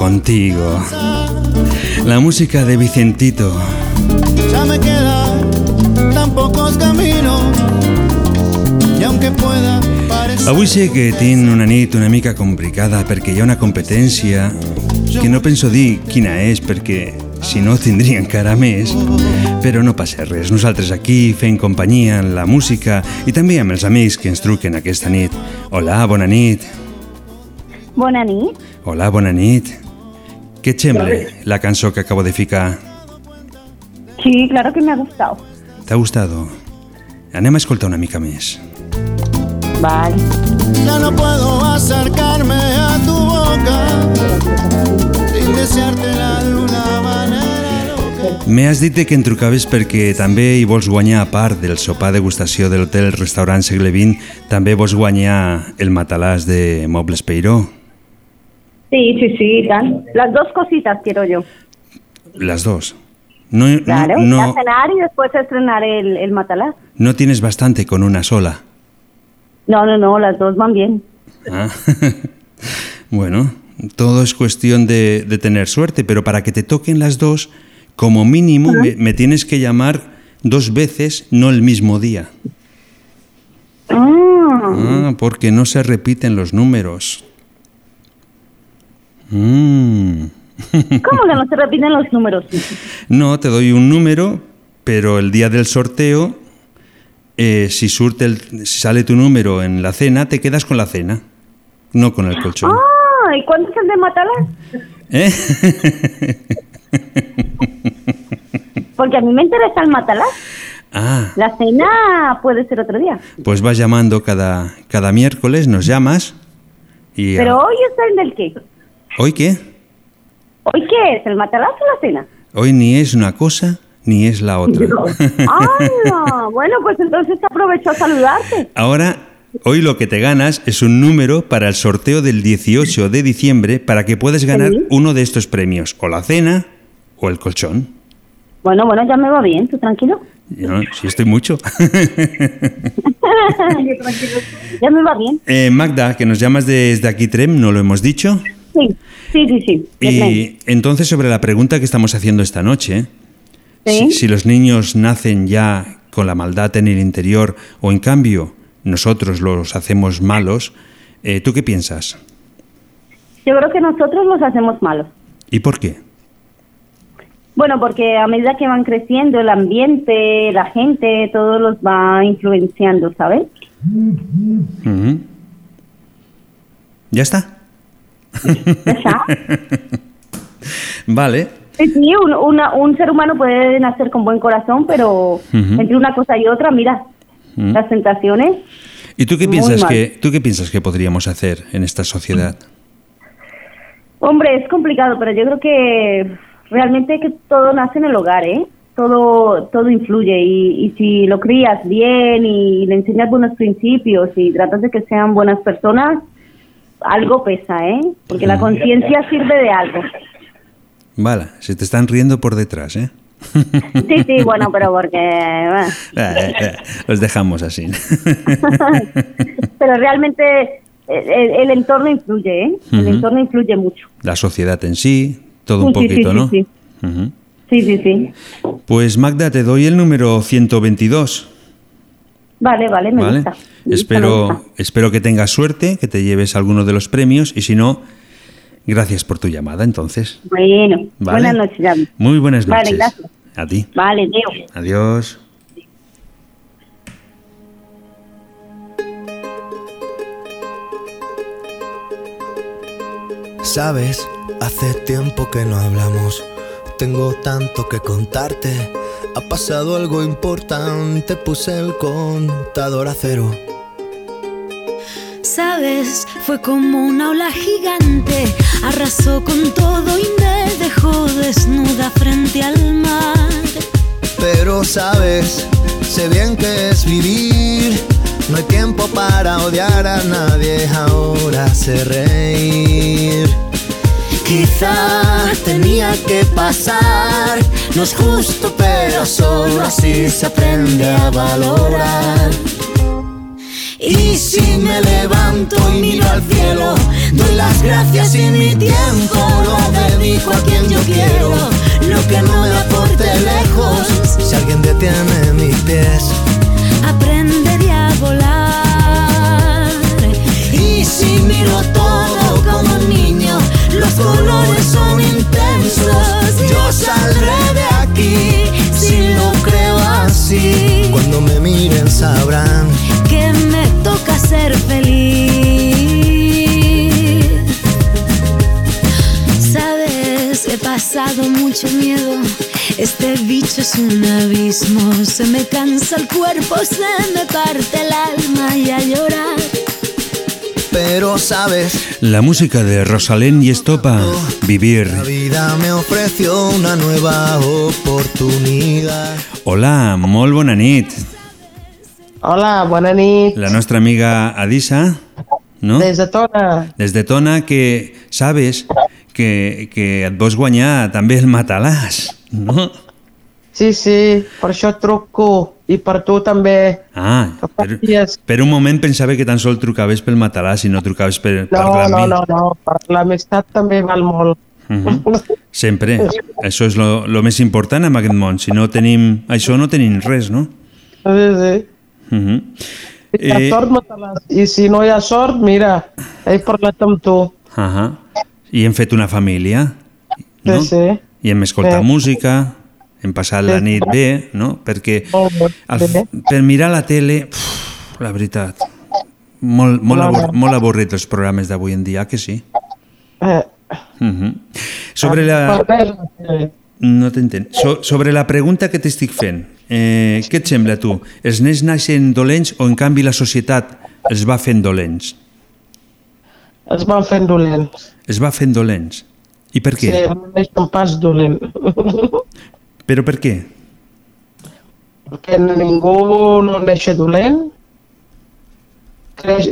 contigo. La música de Vicentito. Ya me quedan tan pocos caminos. Y aunque pueda parecer. Avui sé que tinc una nit una mica complicada perquè hi ha una competència que no penso dir quina és perquè si no tindria encara més, però no passa res. Nosaltres aquí fent companyia en la música i també amb els amics que ens truquen aquesta nit. Hola, bona nit. Bona nit. Hola, bona nit. Què et sembla la cançó que acabo de ficar? Sí, claro que me ha gustado. T'ha gustado? Anem a escoltar una mica més. Vale. Ya no puedo acercarme a tu boca sin deseártela de una manera loca. M'has dit que em trucaves perquè també hi vols guanyar, a part del sopar degustació de l'hotel restaurant segle XX, també vols guanyar el matalàs de Mobles Peiró. Sí, sí, sí, tal. Las dos cositas quiero yo. Las dos. No, Claro, no, a cenar y después estrenar el, el no tienes bastante con una sola. No, no, no, las dos van bien. Ah. *laughs* bueno, todo es cuestión de, de tener suerte, pero para que te toquen las dos, como mínimo me, me tienes que llamar dos veces, no el mismo día. Ah, porque no se repiten los números. Mm. ¿Cómo que no se repiten los números? *laughs* No, te doy un número, pero el día del sorteo, eh, si, surte el- si sale tu número en la cena, te quedas con la cena, no con el colchón. Ah, ¿y cuánto es el de matalás? ¿Eh? *laughs* Porque a mí me interesa el matalás. Ah, La cena puede ser otro día. pues vas llamando cada, cada miércoles, nos llamas y... Pero ah, hoy es el del qué. ¿Hoy qué? ¿Hoy qué es? ¿El matalás o la cena? Hoy ni es una cosa ni es la otra. Ah, *laughs* bueno, pues entonces aprovecho a saludarte. Ahora, hoy lo que te ganas es un número para el sorteo del 18 de diciembre para que puedas ganar Sí. uno de estos premios, o la cena o el colchón. Bueno, bueno, ya me va bien, tú tranquilo. Yo, sí, estoy mucho. *laughs* ya me va bien. Eh, Magda, que nos llamas desde aquí Trem, ¿no lo hemos dicho? Sí, sí, sí, sí. Y entonces sobre la pregunta que estamos haciendo esta noche, Sí. si, si los niños nacen ya con la maldad en el interior o en cambio nosotros los hacemos malos, eh, ¿tú qué piensas? Yo creo que nosotros los hacemos malos. ¿Y por qué? Bueno, porque a medida que van creciendo, el ambiente, la gente, todo los va influenciando, ¿sabes? ¿Ya está? *laughs* vale. Sí, un, una- un ser humano puede nacer con buen corazón, pero entre una cosa y otra, mira, las tentaciones. ¿Y tú qué piensas que tú qué piensas que podríamos hacer en esta sociedad? Hombre, es complicado, pero yo creo que realmente que todo nace en el hogar, ¿eh? Todo, todo influye y, y si lo crías bien y le enseñas buenos principios y tratas de que sean buenas personas, algo pesa, ¿eh? Porque la conciencia sirve de algo. Vale, se te están riendo por detrás, ¿eh? Sí, sí, bueno, pero porque... bueno. *laughs* Eh, eh, Los dejamos así. *laughs* pero realmente el, el- el entorno influye, ¿eh? El Ujú. entorno influye mucho. La sociedad en sí, todo un Sí, sí, sí, poquito, sí, ¿no? sí. Ujú. Sí, sí, sí. Pues Magda, te doy el número 122. Vale, vale, me ¿vale? gusta. Me gusta, me Espero, gusta. espero que tengas suerte, que te lleves alguno de los premios y si no, gracias por tu llamada entonces. Bueno, Vale. buenas noches, David. Muy buenas Vale, noches. gracias. A ti. Vale, Leo. Adiós. Sabes, hace tiempo que no hablamos. Tengo tanto que contarte. Ha pasado algo importante. Puse el contador a cero. Sabes, fue como una ola gigante, arrasó con todo y me dejó desnuda frente al mar. Pero sabes, sé bien que es vivir. No hay tiempo para odiar a nadie. Ahora sé reír. Quizá tenía que pasar. No es justo, pero solo así se aprende a valorar. Y si me levanto y miro al cielo, doy las gracias y mi tiempo lo dedico a quien yo quiero. Lo que no me aporte lejos, si alguien detiene mis pies. Aprenderé a volar. Y si miro todo como un niño, los colores son intensos. Yo saldré de aquí si lo creo así. Cuando me miren sabrán que me toca ser feliz. Sabes, he pasado mucho miedo. Este bicho es un abismo. Se me cansa el cuerpo, se me parte el alma y a llorar. Pero sabes, La música de Rosalén y Estopa, Vivir. la vida me ofreció una nueva oportunidad. Hola, molt bona nit. Hola, bona nit. La nostra amiga Adisa, no? Des de Tona. Des de Tona, que sabes que, que et vols guanyar també el matalàs, no? Sí, sí, per això et truco. I per tu també. Ah, per, per un moment pensava que tan sol trucaves pel matalàs i no trucaves per No, parlar amb no, no, no. Per l'amistat també val molt. Mhm. *laughs* Sempre. Això és lo, lo més important en aquest món. Si no tenim això, no tenim res, no? Sí, sí. Mhm. Si hi ha Eh, sort, mataràs. I si no hi ha sort, mira, he parlat amb tu. Ahà. I hem fet una família, no? Sí, sí. I hem escoltat Sí. música, hem passat la nit bé, no? Perquè bé. al, per mirar la tele, uf, la veritat, molt, molt, abor no. molt avorrit els programes d'avui en dia, que sí? Eh, Mhm. Sobre la... No t'entenc. So, sobre la pregunta que t'estic fent, eh, què et sembla a tu? Els nens naixen dolents o en canvi la societat els va fent dolents? es van fent dolents. Es va fent dolents. I per què? Sí, no neixen pas dolent. Però per què? Perquè ningú no neix dolent. Creix,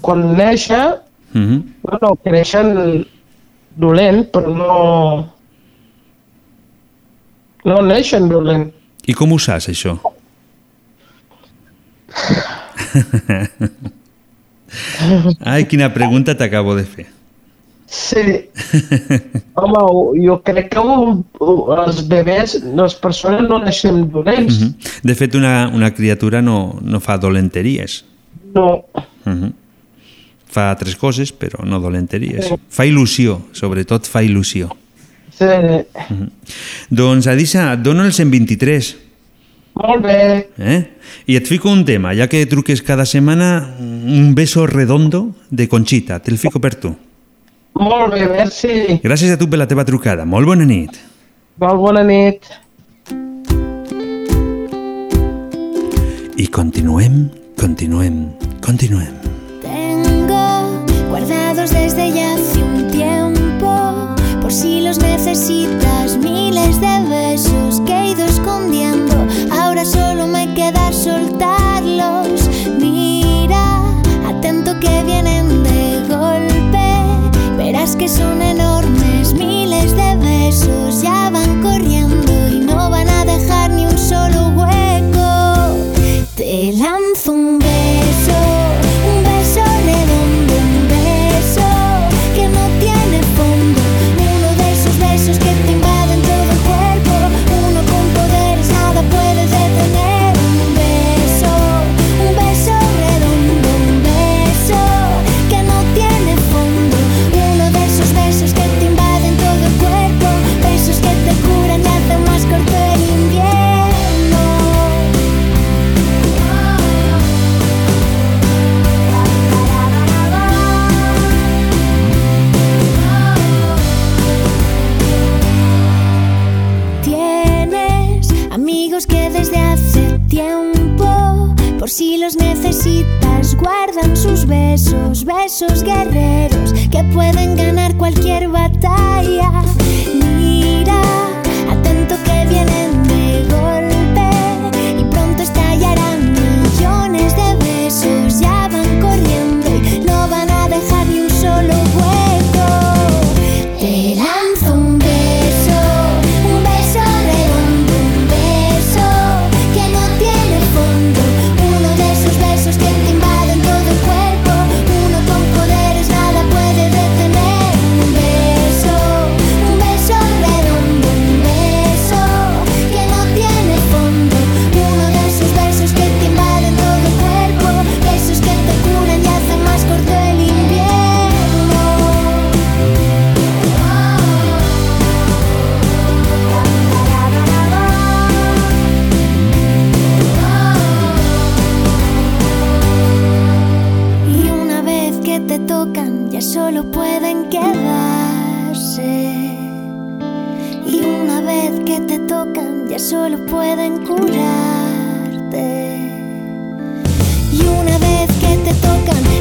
quan néixer, Mhm. bueno, creixen dolent, però no... No neixen dolent. I com ho saps, això? *laughs* Ai, quina pregunta t'acabo de fer. Sí. Home, jo crec que els bebès, les persones no neixen dolents. Mhm. De fet, una, una criatura no, no fa dolenteries. No. Mhm. Fa altres coses, però no dolenteries. Sí. Fa il·lusió, sobretot fa il·lusió. Sí. Mhm. Doncs, Adisa, et dono el 123. Molt bé. Eh? I et fico un tema, ja que truques cada setmana, un beso redondo de Conchita. Te'l fico per tu. Molt bé, merci. Gràcies a tu per la teva trucada. Molt bona nit. Molt bona nit. I continuem, continuem, continuem. Tengo guardados desde ya hace un tiempo, por si los necesitas, miles de besos que he ido escondiendo. Ahora solo me queda soltarlos. Mira, atento que vienen de verás que son enormes, miles de besos ya van corriendo y no van a dejar ni un solo hueco. Te lanzo un sus besos, besos guerreros que pueden ganar cualquier batalla. Mira, atento que vienen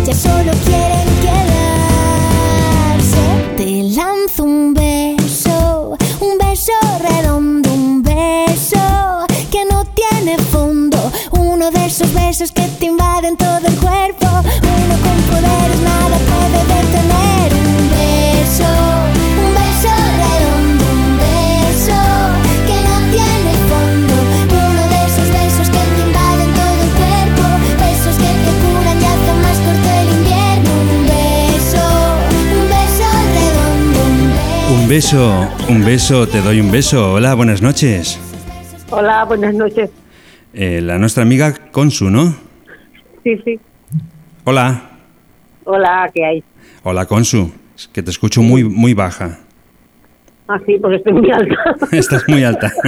ya solo quieren quedarse. Te lanzo un beso, un beso redondo, un beso que no tiene fondo. Uno de esos besos que beso. Un beso, un beso, te doy un beso. Hola, buenas noches. Hola, buenas noches. Eh, la nuestra amiga Consu, ¿no? Sí, sí. Hola. Hola, ¿qué hay? Hola, Consu. Es que te escucho muy, muy baja. Ah, sí, porque estoy muy alta. *laughs* Estás muy alta. *laughs*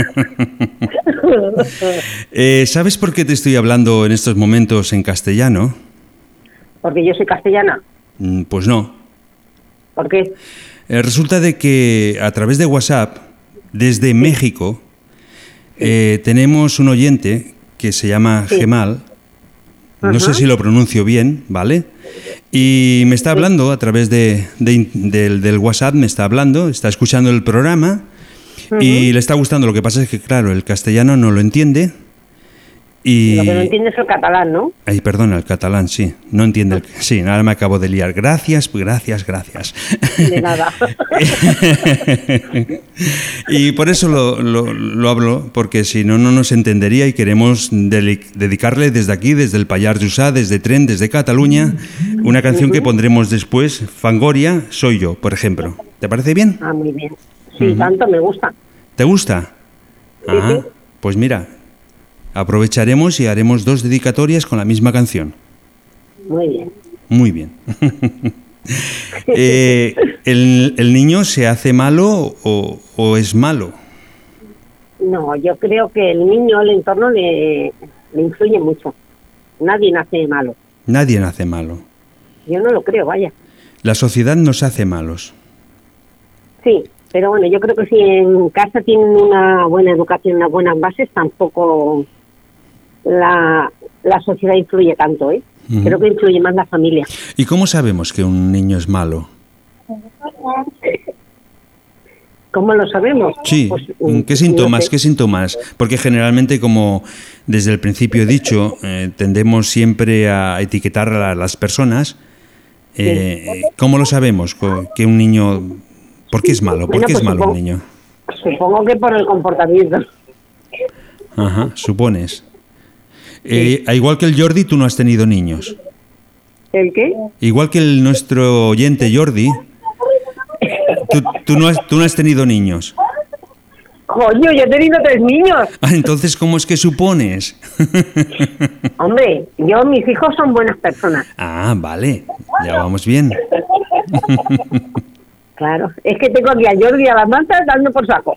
Eh, ¿Sabes por qué te estoy hablando en estos momentos en castellano? porque yo soy castellana. Mm, Pues no. ¿Por qué? Eh, resulta de que a través de WhatsApp, desde México, eh, tenemos un oyente que se llama Gemal. No sé si lo pronuncio bien, ¿vale? Y me está hablando a través de, de in- del, del WhatsApp, me está hablando, está escuchando el programa y le está gustando. Lo que pasa es que, claro, el castellano no lo entiende y... Lo que no entiendes es el catalán, ¿no? Ay, perdona, el catalán, sí. No entiende el... Sí, ahora me acabo de liar. Gracias, gracias, gracias. De nada. *laughs* y por eso lo, lo- lo hablo, porque si no, no nos entendería y queremos dedicarle desde aquí, desde el Payar Jussá, desde Tren, desde Cataluña, una canción que pondremos después, Fangoria, Soy yo, por ejemplo. ¿Te parece bien? Ah, muy bien. Sí, tanto me gusta. ¿Te gusta? Ah, pues mira, aprovecharemos y haremos dos dedicatorias con la misma canción. Muy bien. Muy bien. *laughs* Eh, ¿el, el niño se hace malo o, o es malo? No, yo creo que el niño, el entorno le, le influye mucho. Nadie nace malo. Nadie nace malo. Yo no lo creo, vaya. La sociedad nos hace malos. Sí, pero bueno, yo creo que si en casa tienen una buena educación, unas buenas bases, tampoco la, la sociedad influye tanto, ¿eh? Creo que influye más la familia. ¿Y cómo sabemos que un niño es malo? ¿Cómo lo sabemos? Sí, Pues, ¿qué no síntomas? sé. ¿Qué síntomas? Porque generalmente, como desde el principio he dicho, eh, tendemos siempre a etiquetar a la- las personas. Eh, ¿Cómo lo sabemos? Que un niño... ¿Por qué es malo? ¿Por Bueno, qué es pues malo un niño? Supongo que por el comportamiento. Ajá, supones. Eh, igual que el Jordi, tú no has tenido niños. ¿El qué? Igual que el nuestro oyente Jordi, tú, tú no, has, tú no has tenido niños. Coño, yo he tenido tres niños. Ah, entonces, ¿cómo es que supones? *laughs* Hombre, yo, mis hijos son buenas personas. Ah, vale, ya vamos bien. *laughs* Claro. Es que tengo aquí a Jordi y a la Marta dando por saco.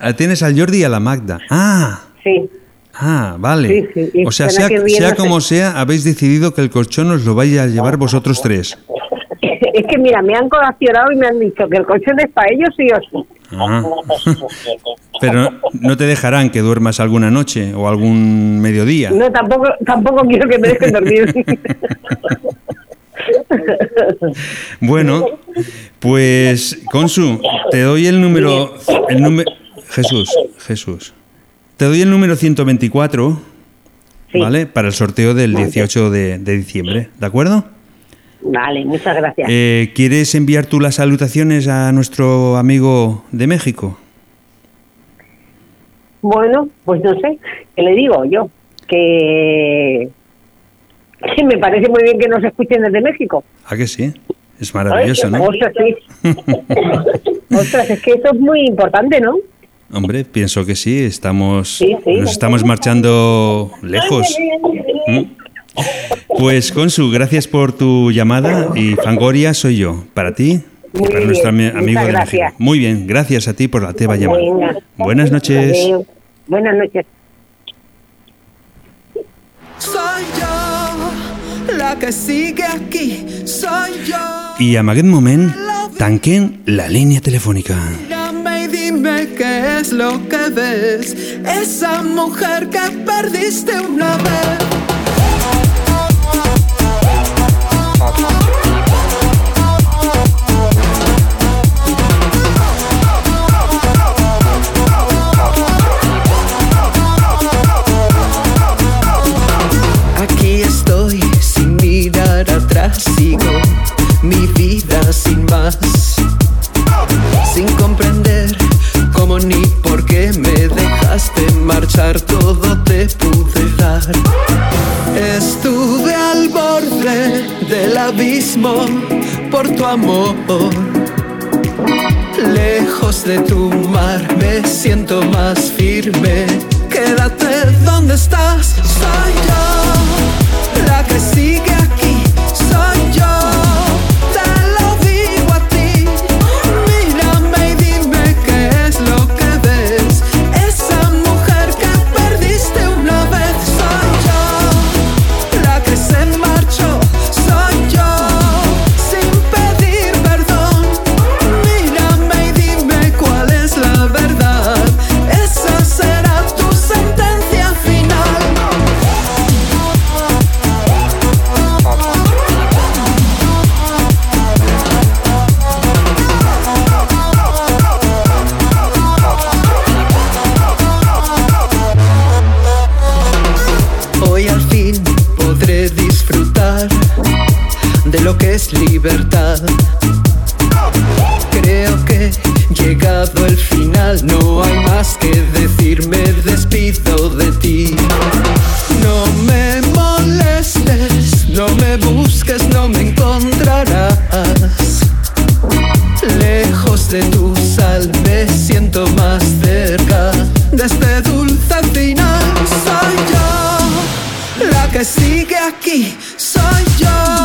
Ah, Tienes al Jordi y a la Magda. Ah, Sí. Ah, vale. Sí, sí, O sea, sea, que bien, sea no sé. como sea, habéis decidido que el colchón os lo vais a llevar vosotros tres. *laughs* Es que mira, me han colacionado y me han dicho que el colchón es para ellos sí o sí. Ah. *laughs* Pero no te dejarán que duermas alguna noche o algún mediodía. No, tampoco, tampoco quiero que me dejen dormir. *laughs* Bueno, pues Consu, te doy el número, el número Jesús, Jesús. Te doy el número 124, ¿vale? Para el sorteo del 18 de, de diciembre, ¿de acuerdo? Vale, muchas gracias. Eh, ¿Quieres enviar tú las salutaciones a nuestro amigo de México? Bueno, pues no sé, ¿qué le digo yo? Que, que me parece muy bien que nos escuchen desde México. ¿A que sí? Es maravilloso, ¿no? Ostras, sí. *laughs* *laughs* Ostras, es que eso es muy importante, ¿no? Hombre, pienso que sí, estamos, Sí, sí. nos estamos marchando lejos. ¿Mm? Pues Consu, gracias por tu llamada y Fangoria soy yo, para ti y Muy para nuestro ami- amigo muchas de gracias. México. Muy bien, gracias a ti por la teba llamada. Buenas noches. Buenas noches. Soy yo la que sigue aquí. Soy yo. I en aquest moment tanquen la línia telefònica. Dime qué es lo que ves. Esa mujer que perdiste una vez. Aquí estoy sin mirar sigo mi vida sin más, sin comprender ni por qué me dejaste marchar, todo te pude dar. Estuve al borde del abismo por tu amor. Lejos de tu mar me siento más firme. Quédate donde estás, soy yo. La que sigue lo que es libertad. Creo que llegado el final no hay más que decir, me despido de ti. No me molestes, no me busques, no me encontrarás. Lejos de tu sal me siento más cerca de este dulce final. Soy yo, la que sigue aquí, soy yo.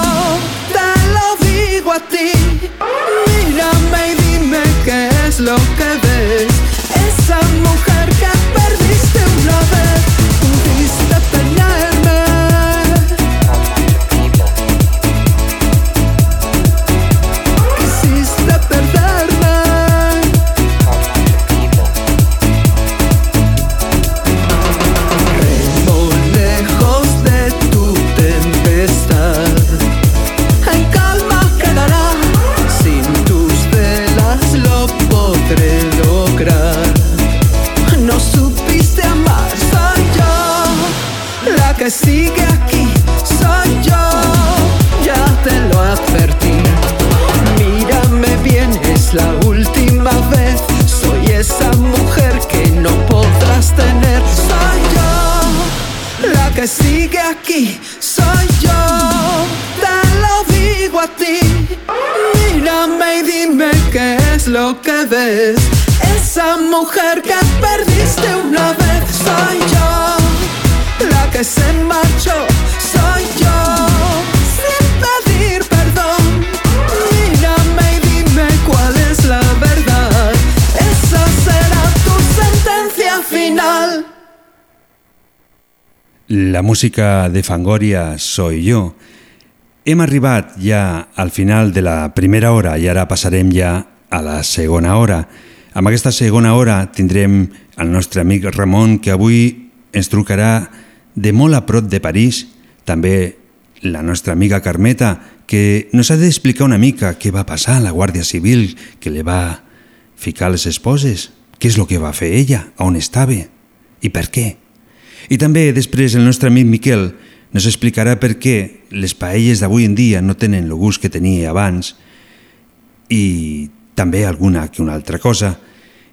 Música de Fangoria soy jo. Hem arribat ja al final de la primera hora i ara passarem ja a la segona hora. Amb aquesta segona hora tindrem el nostre amic Ramon, que avui ens trucarà de molt a prop de París, també la nostra amiga Carmeta, que nos ha d'explicar una mica què va passar a la Guàrdia Civil, que li va ficar les esposes, què és el que va fer ella, on estava i per què. I també després el nostre amic Miquel nos explicarà per què les paelles d'avui en dia no tenen el gust que tenia abans i també alguna que una altra cosa.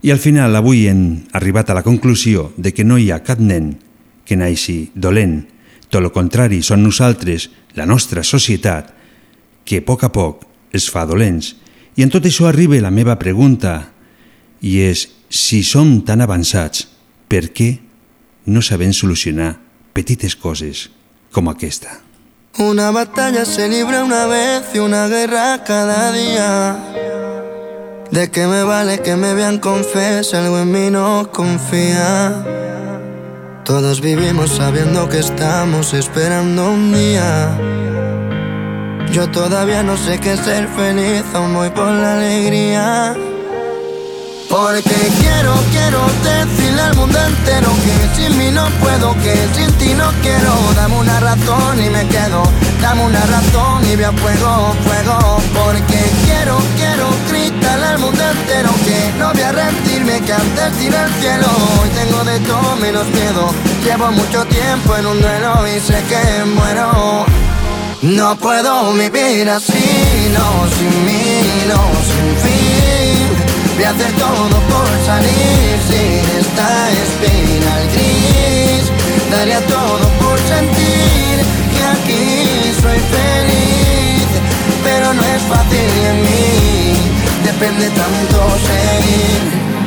I al final avui hem arribat a la conclusió de que no hi ha cap nen que naixi dolent. Tot el contrari, són nosaltres, la nostra societat, que a poc a poc es fa dolents. I en tot això arriba la meva pregunta, i és, si som tan avançats, per què no sabem solucionar petites coses com aquesta? Una batalla se libra una vez y una guerra cada día. ¿De qué me vale que me vean con fe si algo en mí no confía? Todos vivimos sabiendo que estamos esperando un día. Yo todavía no sé qué ser feliz, aún voy por la alegría. Porque quiero, quiero decirle al mundo entero que sin mí no puedo, que sin ti no quiero. Dame una razón y me quedo, dame una razón y veo fuego, fuego. Porque quiero, quiero gritarle al mundo entero que no voy a rendirme, que antes tiré el cielo. Hoy tengo de todo menos miedo. Llevo mucho tiempo en un duelo y sé que muero. No puedo vivir así, no, sin mí, no, sin fin. Voy a hacer todo por salir sin esta espina gris. Daría todo por sentir que aquí soy feliz, pero no es fácil en mí depende tanto seguir.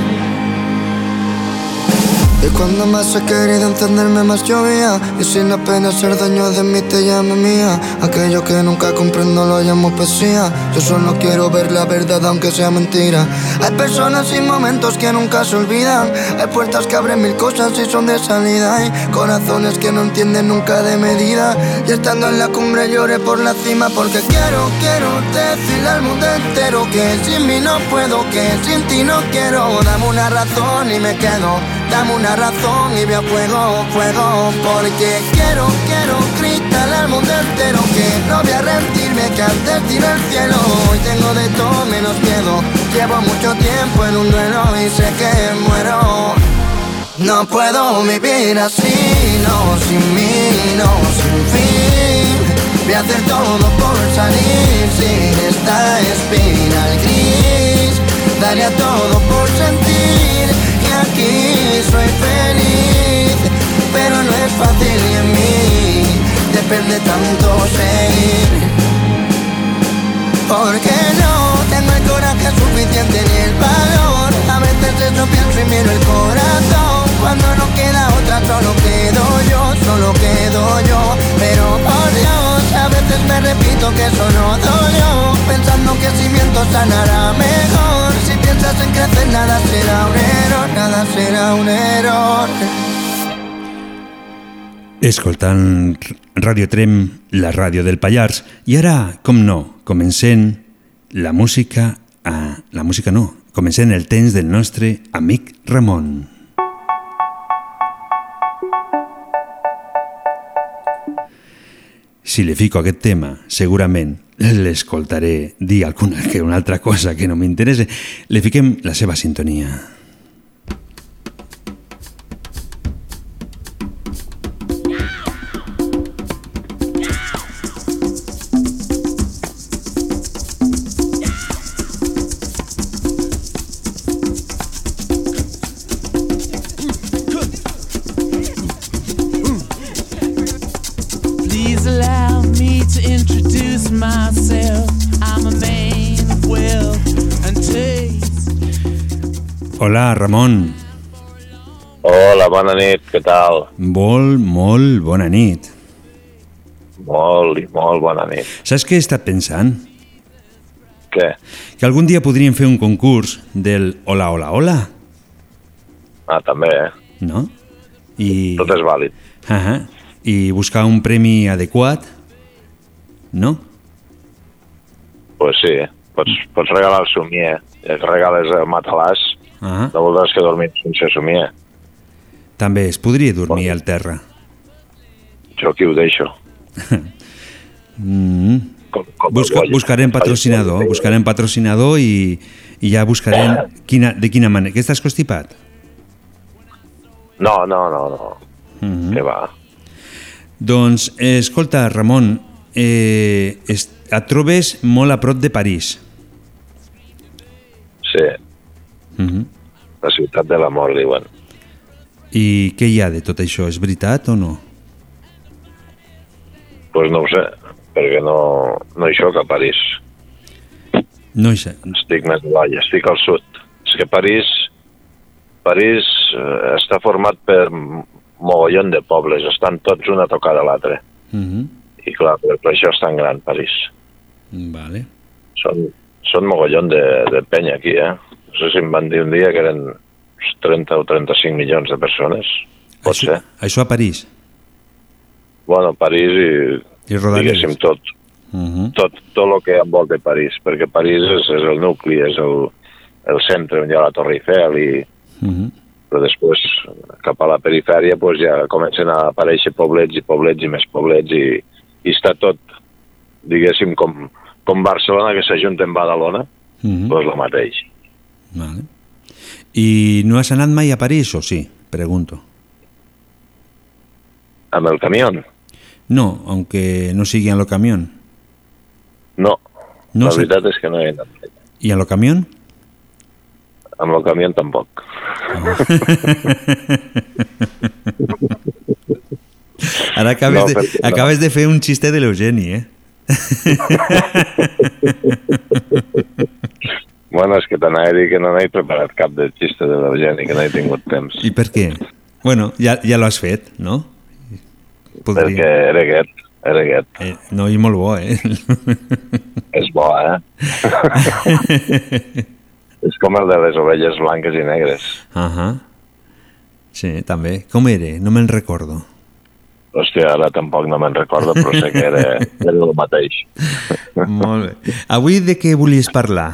Y cuando más he querido entenderme más llovía. Y sin apenas ser dueño de mí te llame mía. Aquello que nunca comprendo lo llamo poesía. Yo solo quiero ver la verdad aunque sea mentira. Hay personas y momentos que nunca se olvidan. Hay puertas que abren mil cosas y son de salida. Hay corazones que no entienden nunca de medida. Y estando en la cumbre lloré por la cima Porque quiero, quiero decirle al mundo entero Que sin mí no puedo, que sin ti no quiero. Dame una razón y me quedo Dame una razón y veo fuego, fuego Porque quiero, quiero gritarle al mundo entero Que no voy a rendirme, que antes tiro el cielo. Hoy tengo de todo menos miedo Llevo mucho tiempo en un duelo y sé que muero. No puedo vivir así, no, sin mí, no, sin fin. Voy a hacer todo por salir sin esta espina gris. Daría todo por sentir aquí soy feliz Pero no es fácil y en mí depende tanto seguir. Porque no suficiente ni el valor. A veces eso pienso y miro el corazón. Cuando no queda otra solo quedo yo, solo quedo yo. Pero por Dios, a veces me repito que eso no dolió. Pensando que si miento sanará mejor. Si piensas en crecer nada será un error, nada será un error. Escoltant Radio Trem, la ràdio del Pallars. I ara, com no, comencem la música... A... La música no, comencem el temps del nostre amic Ramon. Si li fico aquest tema, segurament l'escoltaré dir alguna que una altra cosa que no m'interessa. Li fiquem la seva sintonia. Bona nit, què tal? Molt, molt bona nit. Molt i molt bona nit. Saps què he estat pensant? Què? Que algun dia podríem fer un concurs del hola, hola, hola, Ah, també, eh? no? I... Tot és vàlid. Uh -huh. I buscar un premi adequat, no? Pues sí, pots, pots regalar el somier. Que regales el matalàs, Uh -huh. no voldràs que dormis sense somier. També es podria dormir al terra. Jo aquí ho deixo. *laughs* Mm. Com, com Busca, buscarem patrocinador, buscarem patrocinador i, i ja buscarem quina, de quina manera. Que estàs constipat? No, no, no, no. Mm -hmm. Què va? Doncs, eh, escolta, Ramon, eh, es, et trobes molt a prop de París. Sí, Mm -hmm. la ciutat de l'amor, diuen. I què hi ha de tot això? És veritat o no? Pues no ho sé, perquè no, no hi soc a París. No hi sé. Estic més avall, estic al sud. És que París, París eh, està format per mogollon de pobles, estan tots una tocada a l'altre. Mm -hmm. I clar, per, per això és tan gran París. Vale. Són, són mogollon de, de penya aquí, eh? No sé si em van dir un dia que eren 30 o 35 milions de persones. Pot Això, ser. això a París. Bueno, París i, I Rodalies. diguéssim, tot, Mm -hmm. tot, tot el que envolta París, perquè París és, és el nucli, és el, el centre on hi ha la Torre Eiffel i, Mhm. però després cap a la perifèria pues, ja comencen a aparèixer poblets i poblets i més poblets i, i està tot, diguéssim, com, com Barcelona que s'ajunta amb Badalona, Mhm. doncs el mateix. Vale. I no has anat mai a París, o sí? Pregunto. Amb el camió? No, aunque no sigui en lo camión. No, No la sé. veritat és que no he anat. ¿Y en lo camión? Amb el camió tampoc. *laughs* Ara acabes, No, de, no. acabes de fer un xiste de l'Eugeni, eh? *laughs* *laughs* Bueno, és que t'anava a dir que no n'he preparat cap del xiste de l'Eugeni, que no he tingut temps. I per què? Bueno, ja, ja lo has fet, no? Perquè era aquest, era aquest. Eh, no, i molt bo, eh? *laughs* És bo, eh? *laughs* és com el de les ovelles blanques i negres. Ahà. Sí, també. Com era? No me'n recordo. Hòstia, ara tampoc no me'n recordo, però sé que era, era el mateix. *laughs* Molt bé. Avui de què volies parlar?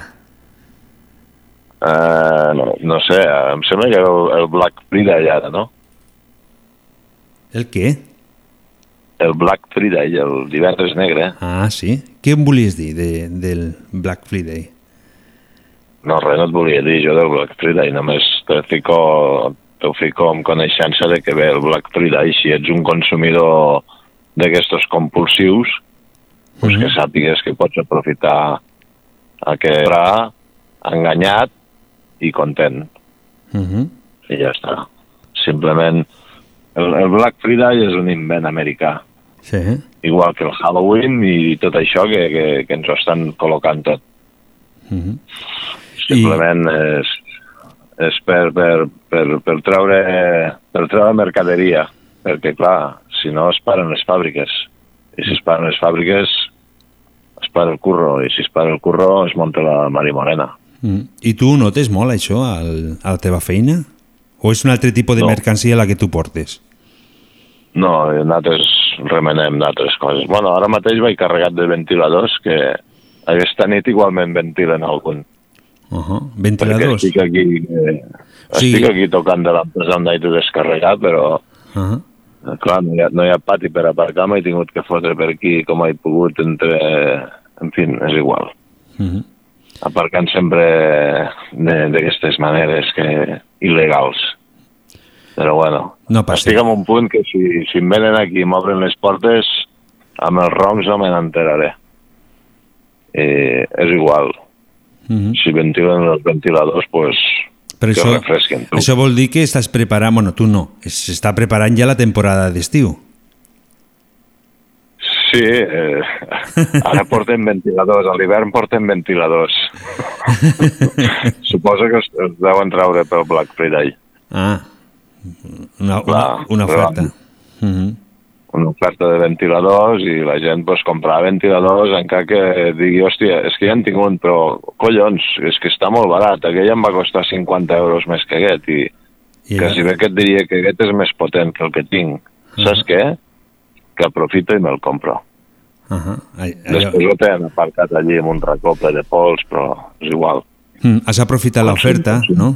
Uh, no, no sé, em sembla que era el, el Black Friday ara, no? El què? El Black Friday, el divendres negre. Ah, sí? Què em volies dir de, del Black Friday? No, res no et volia dir jo del Black Friday, només te fico, te fico amb coneixença de que ve el Black Friday. Si ets un consumidor d'aquestos compulsius, pues que sàpigues que pots aprofitar aquest comprar enganyat i content. Uh -huh. I ja està. Simplement, el, el Black Friday és un invent americà, Sí. igual que el Halloween i tot això que, que, que ens ho estan col·locant tot. Uh -huh. Simplement és, és per, per, per, per, treure, per treure mercaderia, perquè, clar, si no es paren les fàbriques, i si es paren les fàbriques es para el curro, i si es para el curro es monta la marimorena. Mm. I tu notes molt això al, a la teva feina? O és un altre tipus de No. mercancia la que tu portes? No, nosaltres remenem d'altres coses. Bueno, ara mateix vaig carregat de ventiladors que aquesta nit igualment ventilen algun. Uh -huh. Perquè Ventiladors? estic aquí, eh, Sí. estic aquí tocant de l'empresa on he de descarregar, però Uh -huh. clar, no hi, ha, no hi ha pati per aparcar, m'he tingut que fotre per aquí com he pogut entre... En fi, és igual. Uh -huh. Aparcant sempre de- d'aquestes maneres que il·legals. Però bueno, No passa. estic en un punt que si, si em venen aquí i m'obren les portes, amb els roncs no me n'enteraré. Eh, és igual. Uh -huh. Si ventilen els ventiladors, pues, Però això, això vol dir que estàs preparant... Bueno, tu no. S'està preparant ja la temporada d'estiu. Sí, eh, ara portem ventiladors, a l'hivern portem ventiladors. *laughs* Suposo que es, es deuen treure pel Black Friday. Ah, una, una, Clar, una oferta. Uh -huh. Una oferta de ventiladors i la gent pues, comprarà ventiladors encara que digui, hòstia, és que ja en tinc un, però collons, és que està molt barat. Aquell em va costar 50 euros més que aquest i, I que si bé que et diria que aquest és més potent que el que tinc. Saps què? Que aprofito i me'l compro. Uh -huh. Allò, Després ho tenen aparcat allí amb un racó ple de pols, però és igual. Mm, has aprofitat l'oferta, no?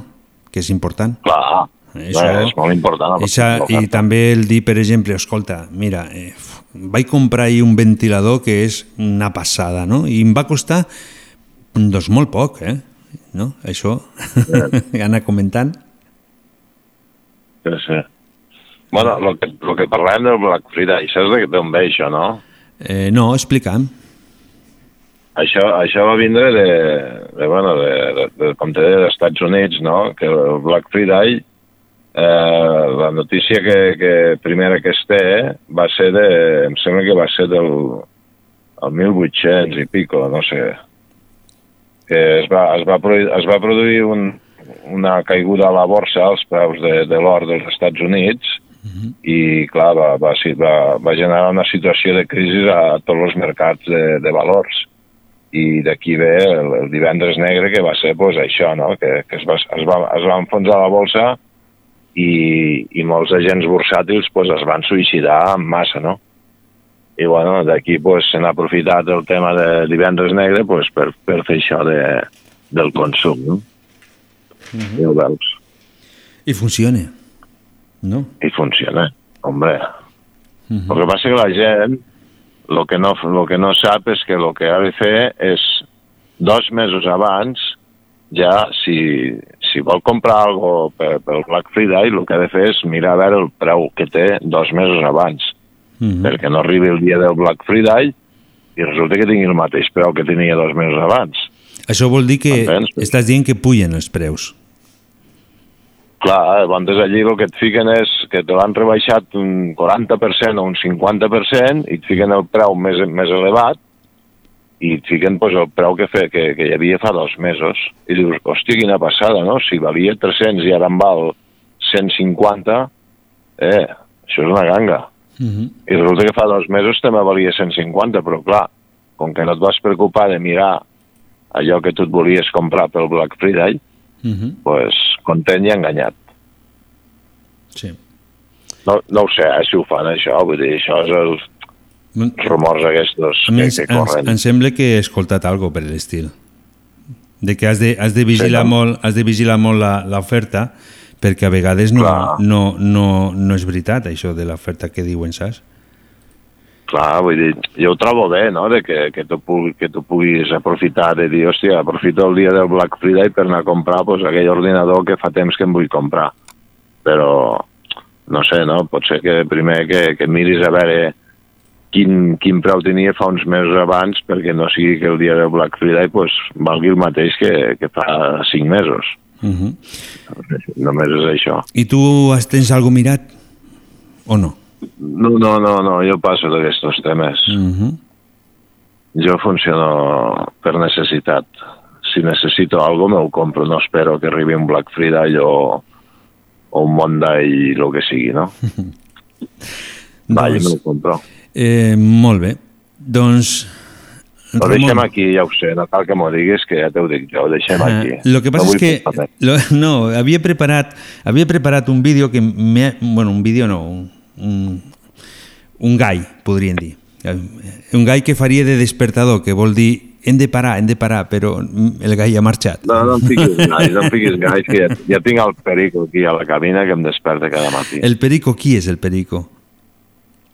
Que és important. Clar, Això- és molt important. Eixa, I també el dir, per exemple, escolta, mira, eh, vaig comprar ahir un ventilador que és una passada, no? I em va costar doncs molt poc, eh? No? Això, *laughs* anar comentant. Sí, sí. Bueno, el que, lo que parlàvem del Black Friday, saps de- d'on ve això, no? Eh, no, explica'm. Això, això va vindre de, de, bueno, de, de, de, com te deia, dels Estats Units, no? Que el Black Friday, eh, la notícia que, que primera que es té va ser de, em sembla que va ser del el 1800 i pico, no sé, que es va, es va, produ- es va produir un, una caiguda a la borsa als preus de, de l'or dels Estats Units i, clar, va, va, va, va generar una situació de crisi a tots els mercats de, de valors i d'aquí ve el, el divendres negre que va ser pues, això, no? que, que es, va, es, va, es va enfonsar la bolsa i, i molts agents bursàtils pues, es van suïcidar en massa, no? I bueno, d'aquí pues, se n'ha aprofitat el tema de divendres negre pues, per, per fer això de, del consum. No? Ja ho veus. I funciona, no? I funciona, hombre. El que passa que la gent el que, no, lo que no sap és que el que ha de fer és dos mesos abans ja si, si vol comprar algo per, pel Black Friday el que ha de fer és mirar a veure el preu que té dos mesos abans Mhm. perquè no arribi el dia del Black Friday i resulta que tingui el mateix preu que tenia dos mesos abans. Això vol dir que Entens? estàs dient que pugen els preus. Clar, llavors allí el que et fiquen és que te l'han rebaixat un 40% o un 50% i et fiquen el preu més, més elevat i et fiquen pues, el preu que, fe, que, que hi havia fa dos mesos. I dius, hòstia, quina passada, no? Si valia 300 i ara en val 150, eh, això és una ganga. I resulta que fa dos mesos també valia 150, però clar, com que no et vas preocupar de mirar allò que tu et volies comprar pel Black Friday, Mhm. pues, content i enganyat. Sí. No, no ho sé, eh, si ho fan això, vull dir, això és els rumors aquests que, més, que corren. em sembla que he escoltat algo per l'estil. De que has de, has de vigilar Sí, molt, has de vigilar molt la- l'oferta perquè a vegades no, no, no, no és veritat això de l'oferta que diuen, saps? Clar, vull dir, jo ho trobo bé, no?, de que, que, tu, pugui, que tu puguis aprofitar de dir, hòstia, aprofito el dia del Black Friday per anar a comprar pues, aquell ordinador que fa temps que em vull comprar. Però, no sé, no?, pot ser que primer que, que miris a veure quin, quin preu tenia fa uns mesos abans perquè no sigui que el dia del Black Friday pues, valgui el mateix que, que fa cinc mesos. Uh -huh. Només és això. I tu has tens algo mirat o no? No, no, no, no, jo passo d'aquests temes. Uh -huh. Jo funciono per necessitat. Si necessito algo me ho compro, no espero que arribi un Black Friday o, o un Monday, el que sigui, no? *laughs* Va, jo me ho compro. Eh, molt bé. Doncs... Ho deixem aquí, ja ho sé, no cal que m'ho diguis, que ja t'ho dic jo, ho deixem aquí. Ah, Lo que pasa no es que lo- *laughs* no, havia preparat, havia preparat un vídeo que me, bueno, un vídeo no, un, un, un gall, podríem dir. Un gall que faria de despertador, que vol dir hem de parar, hem de parar, però el gall ha marxat. No, no em fiquis gaire, no em fiquis gaire, que ja, ja tinc el perico aquí a la cabina que em desperta cada matí. El perico, qui és el perico?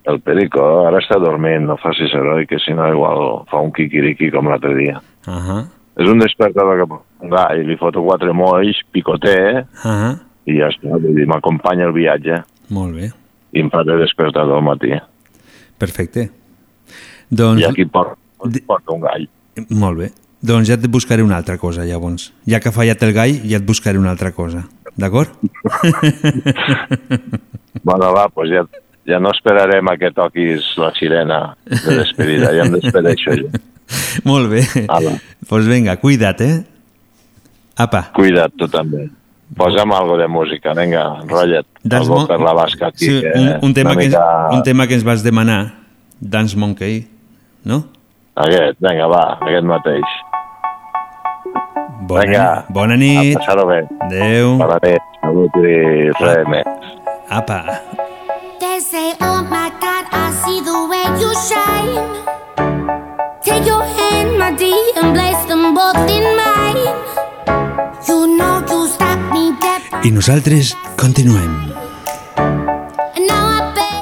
El perico ara està dormint, no facis heroi, que si no igual fa un quiquiriqui com l'altre dia. Uh -huh. És un despertador que un gall, li foto quatre molls, picoté, Uh -huh. i ja està, m'acompanya el viatge Molt bé, i em fa de despertador al matí. perfecte. Doncs, I aquí porto, porto un gall. molt bé. Doncs ja et buscaré una altra cosa, llavors. Ja que ha fallat el gall, ja et buscaré una altra cosa. D'acord? *laughs* Bueno, va, doncs ja, ja no esperarem a que toquis la sirena de despedida, ja em despedeixo jo. Molt bé. Doncs pues venga, cuida't, eh? Apa. Cuida't, tu també. Posa'm algo de música, vinga, enrotlla't. Dance Algo Mon- per la basca aquí, Sí, que un, un, tema que mica... un tema que ens vas demanar, Dance Monkey, no? Aquest, vinga, va, aquest mateix. Bona, Vinga, bona nit. a passar-ho bé. Adéu. Bona nit, salut i res més. Apa. They say, oh my God, I see the way you shine. I nosaltres continuem.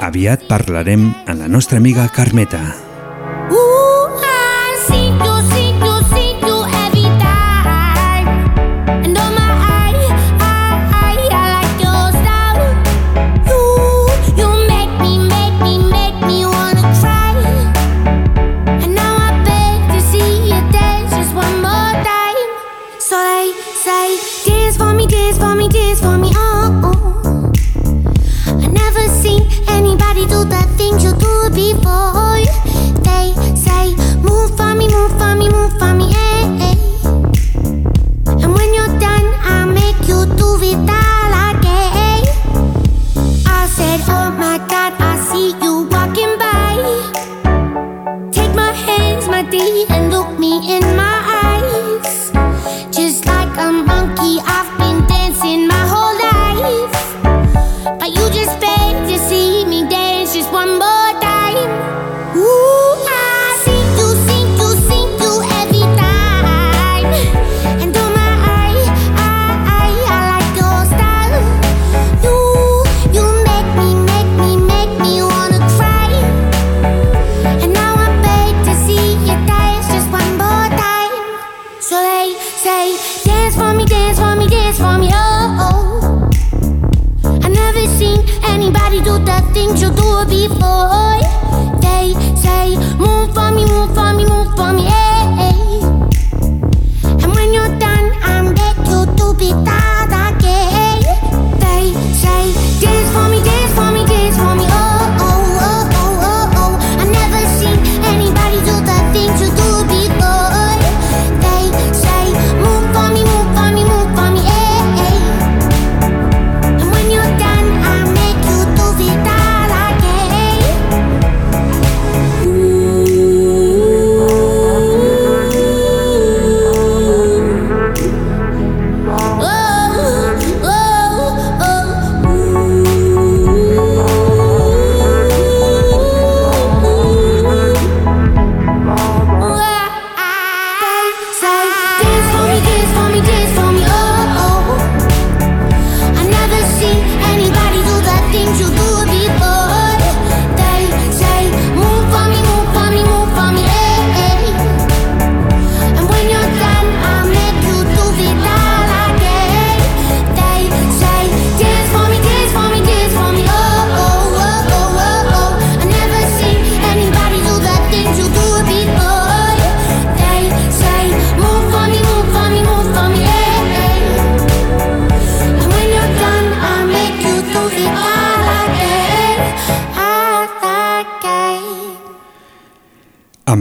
Aviat parlarem amb la nostra amiga Carmeta.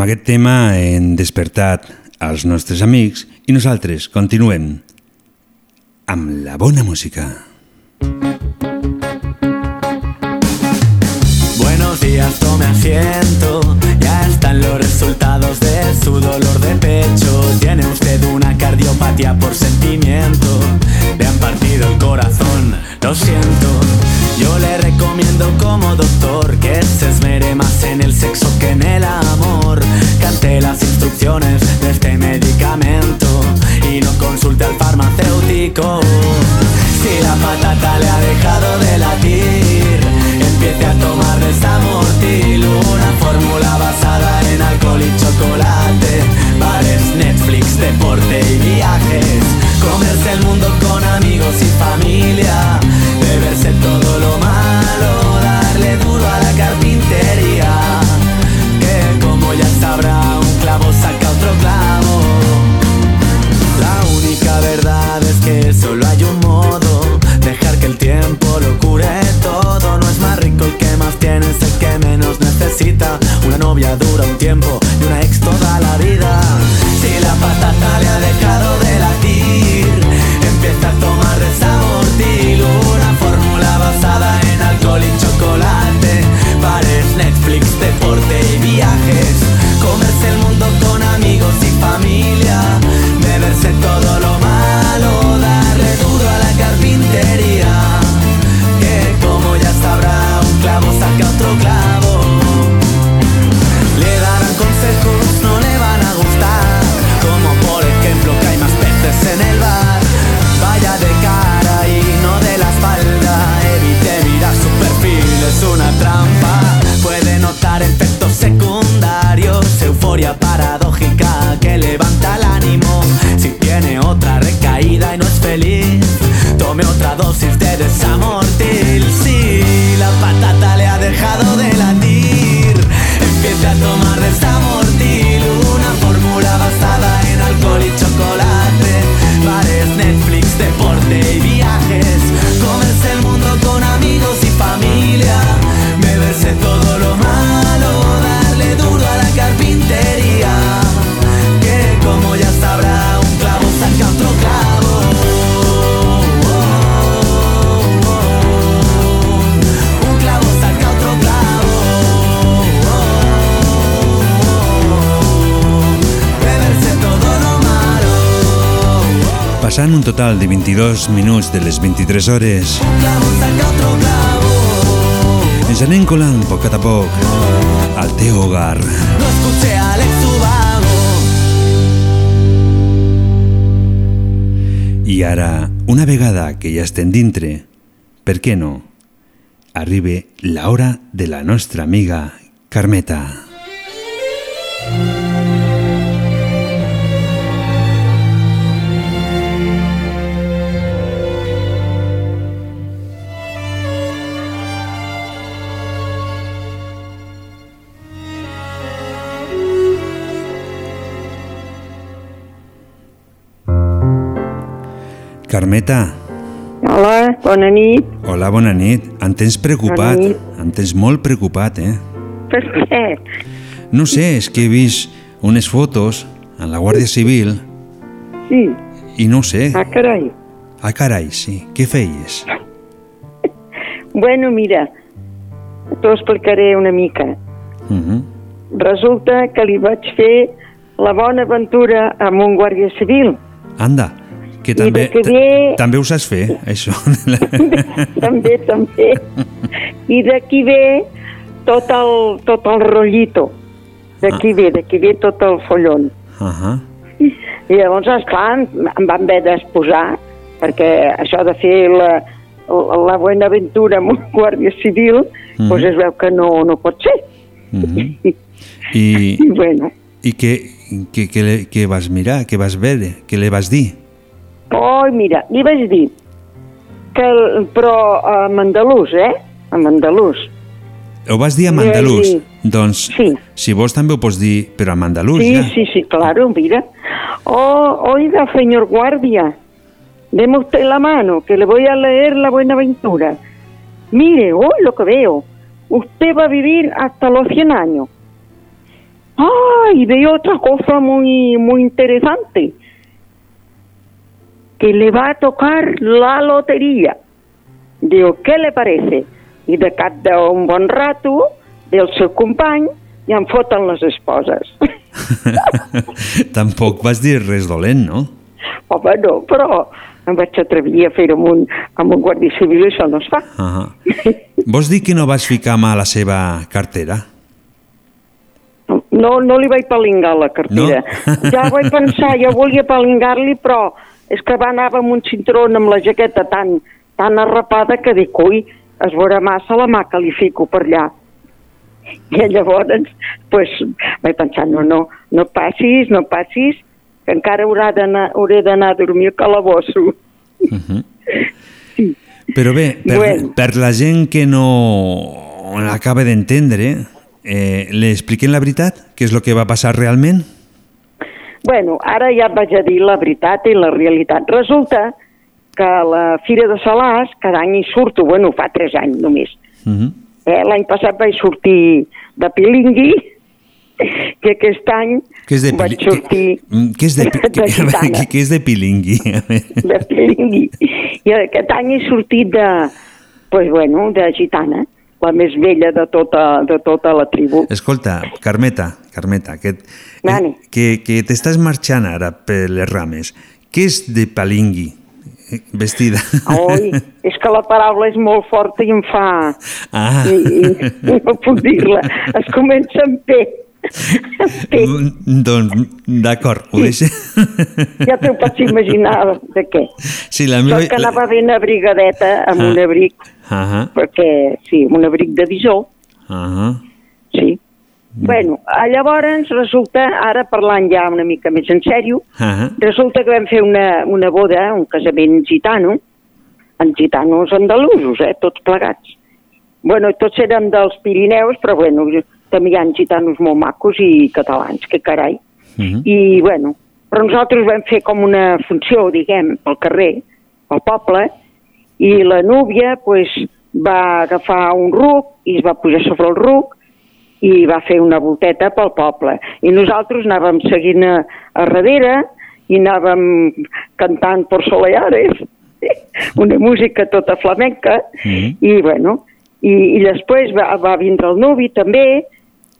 Amb aquest tema hem despertat els nostres amics i nosaltres continuem amb la bona música. Buenos días, tome asiento. Ya están los resultados de su dolor de pecho. Tiene usted una cardiopatía por sentimiento. Le han partido el corazón, lo siento. Yo le recomiendo como doctor que se esmere más en el sexo que en el amor. Cante las instrucciones de este medicamento y no consulte al farmacéutico. Si la patata le ha dejado de latir, empiece a tomar desamortil, una fórmula basada en alcohol y chocolate, bares, Netflix, deporte y viajes, comerse el mundo con amigos y familia, beberse todo lo malo, darle duro a la carpintería, que como ya sabrá un clavo saca otro clavo. La única verdad es que solo hay un modo Dejar que el tiempo lo cure todo. No es más rico el que más tiene Es el que menos necesita. Una novia dura un tiempo Y una ex toda la vida Si la patata le ha dejado de latir Empieza a tomar desamortil Una fórmula basada en alcohol y chocolate Bares, es una trampa. Puede notar efectos secundarios Euforia paradójica que levanta el ánimo. Si tiene otra recaída y no es feliz Tome otra dosis de desamortil. Si la patata le ha dejado de latir Empiece a tomar desamortil. Una fórmula basada en alcohol y chocolate. Bares, Netflix, deporte y viajes familia Beberse todo lo malo Darle duro a la carpintería Que como ya sabrá un clavo saca otro clavo. Un clavo saca otro clavo. Beberse todo lo malo. Passant un total de 22 minuts de les 23 hores, ens anem colant poc a poc al teu hogar. No escuché a Alex Ubago I ara, una vegada que ja estem dintre, per què no? Arriba la hora de la nostra amiga Carmeta. Carmeta, Hola, bona nit. hola, bona nit. Em tens preocupat, em tens molt preocupat, eh? Per què? No sé, és que he vist unes fotos en la Guàrdia Civil Sí. i no sé. Ah, carai. Ah, carai, sí. Què feies? Bueno, mira, t'ho explicaré una mica. Uh -huh. Resulta que li vaig fer la bona aventura amb un guàrdia civil. Anda, que també, de que ve- també ho saps fer, això. *laughs* també, també. I d'aquí ve tot el, tot el rotllito. D'aquí ve, d'aquí ve tot el follon. Uh -huh. I llavors, esclar, em van haver d'exposar, perquè això de fer la, la, la bona aventura amb un *laughs* guàrdia civil, Mhm. doncs es veu que no, no pot ser. Uh *laughs* -huh. I, I bueno, i què, què, què, què vas mirar? Què vas veure? Què li vas dir? Oh, mira, li vaig dir que, el- però amb andalús, eh? Amb andalús. Ho vas dir vaig andalús? dir- Doncs, Sí. si vols també ho pots dir, però andalús Sí, ja. sí, sí, claro, mira. Oh, oiga, señor guardia, deme usted la mano, que le voy a leer la buena aventura. Mire, hoy lo que veo, usted va a vivir hasta los 100 años. Ah, y veo otra cosa muy, muy interesante, que le va a tocar la lotería. Digo, ¿qué le parece? I de cap d'un bon rato, ve el seu company i em foten les esposes. *laughs* Tampoc vas dir res dolent, no? Home, no, però em vaig atrevir a fer-ho amb, un, amb un guàrdia civil i això no es fa. Uh *laughs* -huh. Vols dir que no vas ficar mà a la seva cartera? No, no li vaig palingar la cartera. No? Ja vaig pensar, jo volia palingar-li, però és que va anar amb un cinturón amb la jaqueta tan, tan arrapada que dic, ui, es veurà massa la mà que li fico per allà. I llavors, pues, vaig pensar, no, no, no passis, no passis, que encara haurà hauré d'anar a dormir al calabosso. Uh -huh. Però bé, per, Bueno. per la gent que no acaba d'entendre, eh, li expliquen la veritat? Què és el que va passar realment? Bueno, ara ja et vaig a dir la veritat i la realitat. Resulta que la Fira de Salàs cada any hi surto, bueno, fa tres anys només. Uh -huh. Eh, L'any passat vaig sortir de Pilingui i aquest any Què és de vaig sortir Mm, Què és de, *laughs* de què, què és de pilingui? De Pilingui. I aquest any he sortit de, pues bueno, de gitana, la més vella de tota, de tota la tribu. Escolta, Carmeta, Carmeta, que, Dani. que, que t'estàs marxant ara per les rames. Què és de palingui? Vestida. Oi, *laughs* és que la paraula és molt forta i em fa... Ah. I, i no puc dir-la. Es comença amb P. Mm, Doncs, d'acord, ho deixo. Ja t'ho pots imaginar de què. Sí, la meva... Sort que anava ben abrigadeta amb Ah. un abric, Ah, perquè, sí, un abric de visor, ah, sí. Bueno, ah, llavors resulta, ara parlant ja una mica més en sèrio, ah, resulta que vam fer una, una boda, un casament gitano, amb gitanos andalusos, eh, tots plegats. Bueno, tots eren dels Pirineus, però bueno, també hi ha gitanos molt macos i catalans, que carai. I, bueno, però nosaltres vam fer com una funció, diguem, pel carrer, al poble, i la núvia pues, va agafar un ruc i es va pujar sobre el ruc i va fer una volteta pel poble. I nosaltres anàvem seguint a, a darrere i anàvem cantant por Soleares, *laughs* una música tota flamenca, i bueno, i, i després va, va vindre el nuvi també,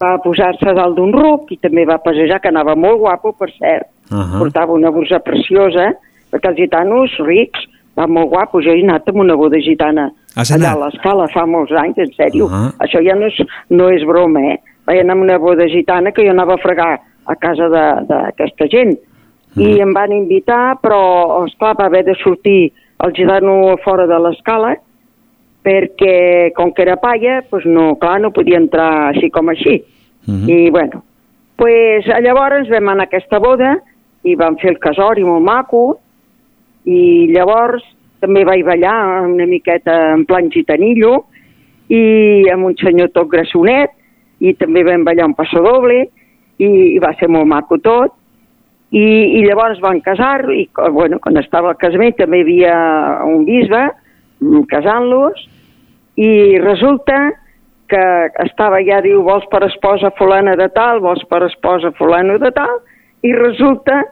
va posar-se dalt d'un ruc i també va passejar, que anava molt guapo, per cert. Ah. Portava una borsa preciosa, perquè els gitanos rics van molt guapos. Jo he anat amb una boda gitana Has allà anat? a l'escala fa molts anys, en sèrio. Ah. Això ja no és, no és broma, eh? Vaig anar amb una boda gitana que jo anava a fregar a casa d'aquesta gent. I em van invitar, però, esclar, va haver de sortir el gitano fora de l'escala perquè, com que era palla, doncs no, clar, no podia entrar així com així. I, bueno, pues, llavors vam anar a aquesta boda i vam fer el casori molt maco i llavors també vaig ballar una miqueta en plan gitanillo i amb un senyor tot grassonet i també vam ballar un passadoble i, i va ser molt maco tot I, i llavors van casar, i bueno, quan estava al casament també hi havia un bisbe mm, casant-los, i resulta que estava ja, diu, vols per esposa fulana de tal, vols per esposa fulano de tal, i resulta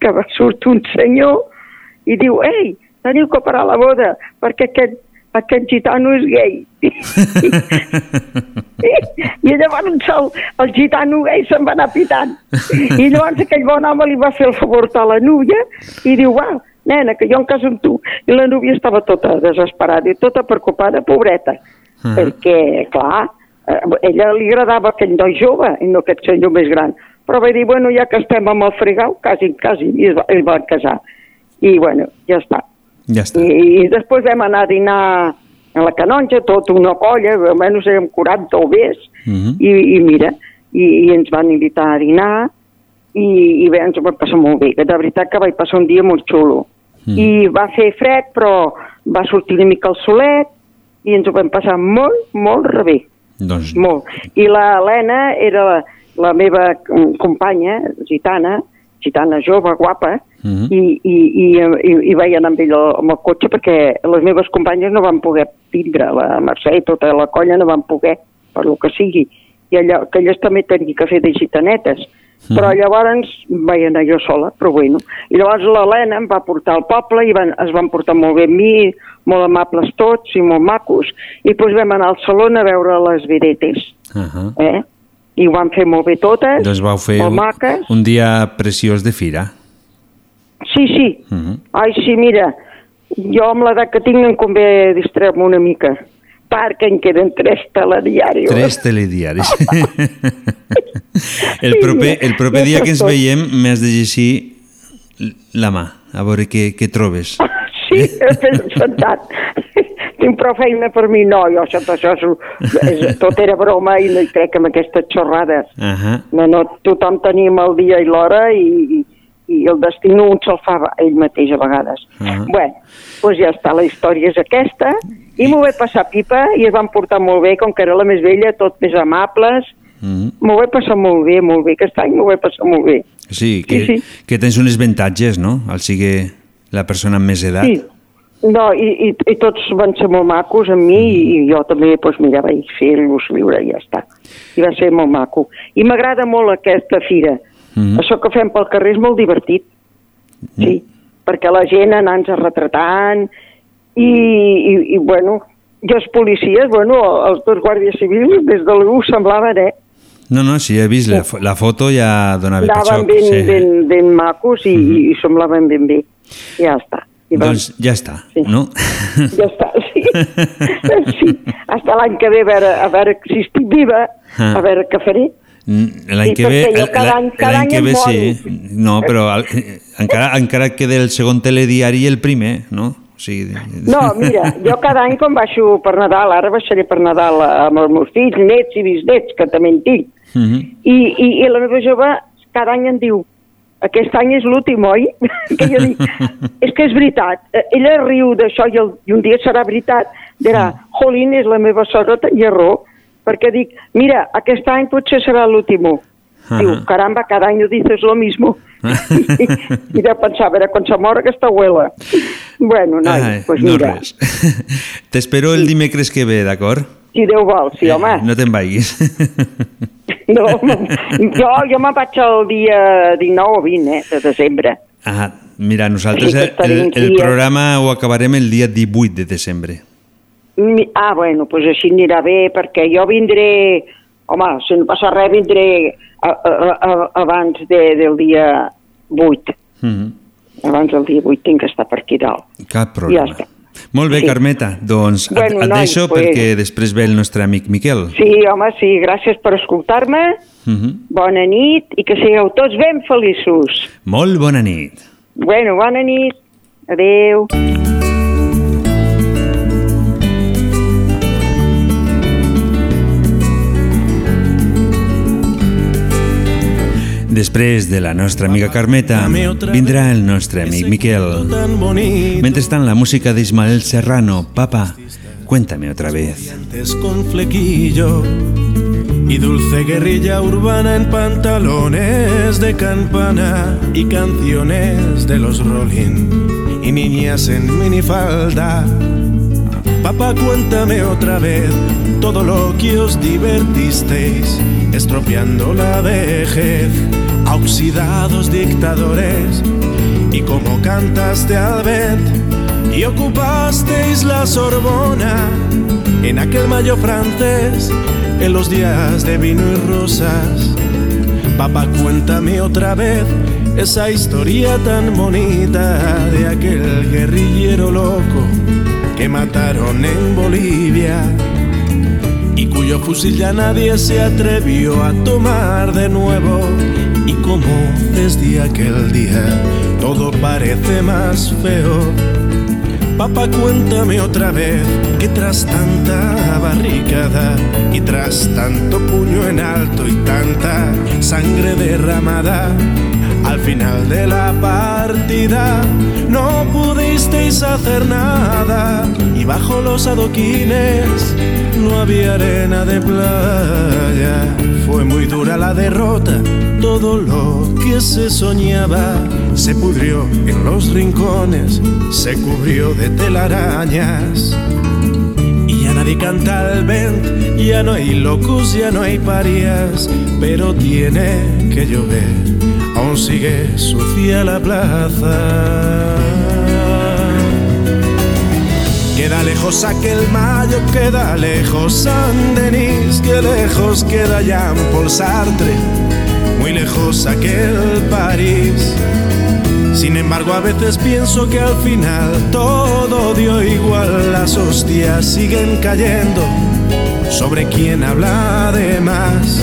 que va sortir un senyor i diu, ei, teniu que parar la boda, perquè aquest, aquest gitano és gay. *laughs* I llavors el, el gitano gay se'n va anar pitant. I llavors aquell bon home li va fer el favor a la núvia i diu, va, nena, que jo em caso amb tu. I la núvia estava tota desesperada i tota preocupada, pobreta, Ah. perquè, clar, eh, ella li agradava aquell noi jove i no aquest senyor més gran. Però va dir, bueno, ja que estem amb el fregau, quasi, quasi, i es va, es van casar. I, bueno, ja està. Ja està. I, I després vam anar a dinar a la canonja, tota una colla, almenys érem 40 o més, Mhm. i, i mira, i, i ens van invitar a dinar, i, i bé, ens ho vam passar molt bé, que de veritat que vaig passar un dia molt xulo. Mm. I va fer fred, però va sortir una mica el solet, i ens ho vam passar molt, molt bé, Doncs molt. I la Helena era la, la meva mm, companya, gitana, gitana jove, guapa, Mhm. i, i, i, i, i vaig anar amb ell amb el cotxe perquè les meves companyes no van poder tindre, la Mercè i tota la colla no van poder, per lo que sigui. I allò, que elles també tenien que fer de gitanetes. Però llavors vaig anar jo sola, però bueno. I llavors l'Helena em va portar al poble i van, es van portar molt bé amb mi, molt amables tots i molt macos. I doncs vam anar al saló a veure les vedetes, Uh -huh. eh? I ho van fer molt bé totes, Doncs vau fer molt un, maques. un dia preciós de fira. Sí, sí. Uh -huh. Ai, sí, mira, jo amb l'edat que tinc em convé distreure-me una mica, perquè en queden tres telediaris. Tres telediaris. *laughs* el, proper, el proper dia que ens veiem m'has de llegir la mà, a veure què, què trobes. Sí, he pensat. Tinc prou feina per mi, no, jo tot això és, és, tot era broma i no hi crec en aquestes xorrades. Uh -huh. No, no, tothom tenim el dia i l'hora i, i, el destí no un se'l fa ell mateix a vegades. Uh -huh. Bueno, doncs ja està, la història és aquesta. I m'ho vaig passar pipa i es van portar molt bé, com que era la més vella, tot més amables. Mm. M'ho vaig passar molt bé, molt bé. Aquest any m'ho vaig passar molt bé. Sí, que, Sí, sí. que tens uns avantatges, no?, al sigui la persona amb més edat. Sí. No, i, i, i tots van ser molt macos amb mi i, i jo també, doncs mira, vaig fer-los viure i ja està. I va ser molt maco. I m'agrada molt aquesta fira. Mhm. Això que fem pel carrer és molt divertit. Sí, perquè la gent anant retratant i, i, i bueno, i els policies, bueno, els dos guàrdies civils des de l'U semblaven, eh? No, no, sí, he vist la, la foto ja donava per Anaven xoc. ben, sí. ben, ben macos i, i semblaven ben bé. Ja està. I Doncs ja està, no? Ja està, sí. *laughs* sí. Hasta l'any que ve a veure, a veure si estic viva, Ah. a veure què faré. L'any Sí, que ve, l'any any que ve sí. No, però el, eh, encara, encara queda el segon telediari i el primer, no? O sigui, No, mira, jo cada any quan baixo per Nadal, ara baixaré per Nadal amb els meus fills, nets i bisnets, que també en tinc, Mhm. i, i, i la meva jove cada any em diu aquest any és l'últim, oi? *laughs* que jo dic, és que és veritat. Eh, Ella riu d'això i, el, i un dia serà veritat. Dirà, jolín, és la meva sogra, tenia raó. Perquè dic, mira, aquest any potser serà l'últim. Diu, Ajá. caramba, cada any dices lo mismo. I, *laughs* i de pensar, a veure, quan se mor aquesta abuela. Bueno, noi, Ai, pues no mira, res. *laughs* T'espero el dimecres que ve, d'acord? si Déu vol, sí, home. No te'n vagis. *laughs* No, jo, jo me'n vaig el dia 19 o 20 eh, de desembre. Ah, mira, nosaltres Sí, el, el, programa ho acabarem el dia 18 de desembre. Ah, bueno, doncs així anirà bé, perquè jo vindré, home, si no passa res, vindré a, a, a, abans de, del dia 8. Mhm. Abans del dia 8 tinc que estar per aquí dalt. Cap Ja problema. està. Molt bé, Sí. Carmeta. Doncs Bueno, et, et noi, deixo pues- perquè després ve el nostre amic Miquel. Sí, home, sí, gràcies per escoltar-me, Mhm. bona nit i que sigueu tots ben feliços. Molt bona nit. Bueno, bona nit, adeu. Després de la nostra amiga Carmeta, vindrà el nostre amic Miquel. Mentrestant, la música de Ismael Serrano. Papá, cuéntame otra vez. con flequillo. y dulce guerrilla urbana en pantalones de campana y canciones de los Rolling y niñas en minifalda. Papá, cuéntame otra vez todo lo que os divertisteis, estropeando la vejez a oxidados dictadores y como cantaste al vent y ocupasteis la Sorbona en aquel mayo francés, en los días de vino y rosas. Papá, cuéntame otra vez esa historia tan bonita de aquel guerrillero loco que mataron en Bolivia y cuyo fusil ya nadie se atrevió a tomar de nuevo. Y como desde aquel día todo parece más feo. Papá, cuéntame otra vez que tras tanta barricada y tras tanto puño en alto y tanta sangre derramada, al final de la partida no pudisteis hacer nada y bajo los adoquines no había arena de playa. Fue muy dura la derrota, todo lo que se soñaba se pudrió en los rincones, se cubrió de telarañas. Y ya nadie canta al vent, ya no hay locos, ya no hay parias, pero tiene que llover, sigue sucia la plaza. Queda lejos aquel mayo, queda lejos San Denis, que lejos queda Jean Paul Sartre, muy lejos aquel París. Sin embargo, a veces pienso que al final todo dio igual, las hostias siguen cayendo sobre quien habla de más.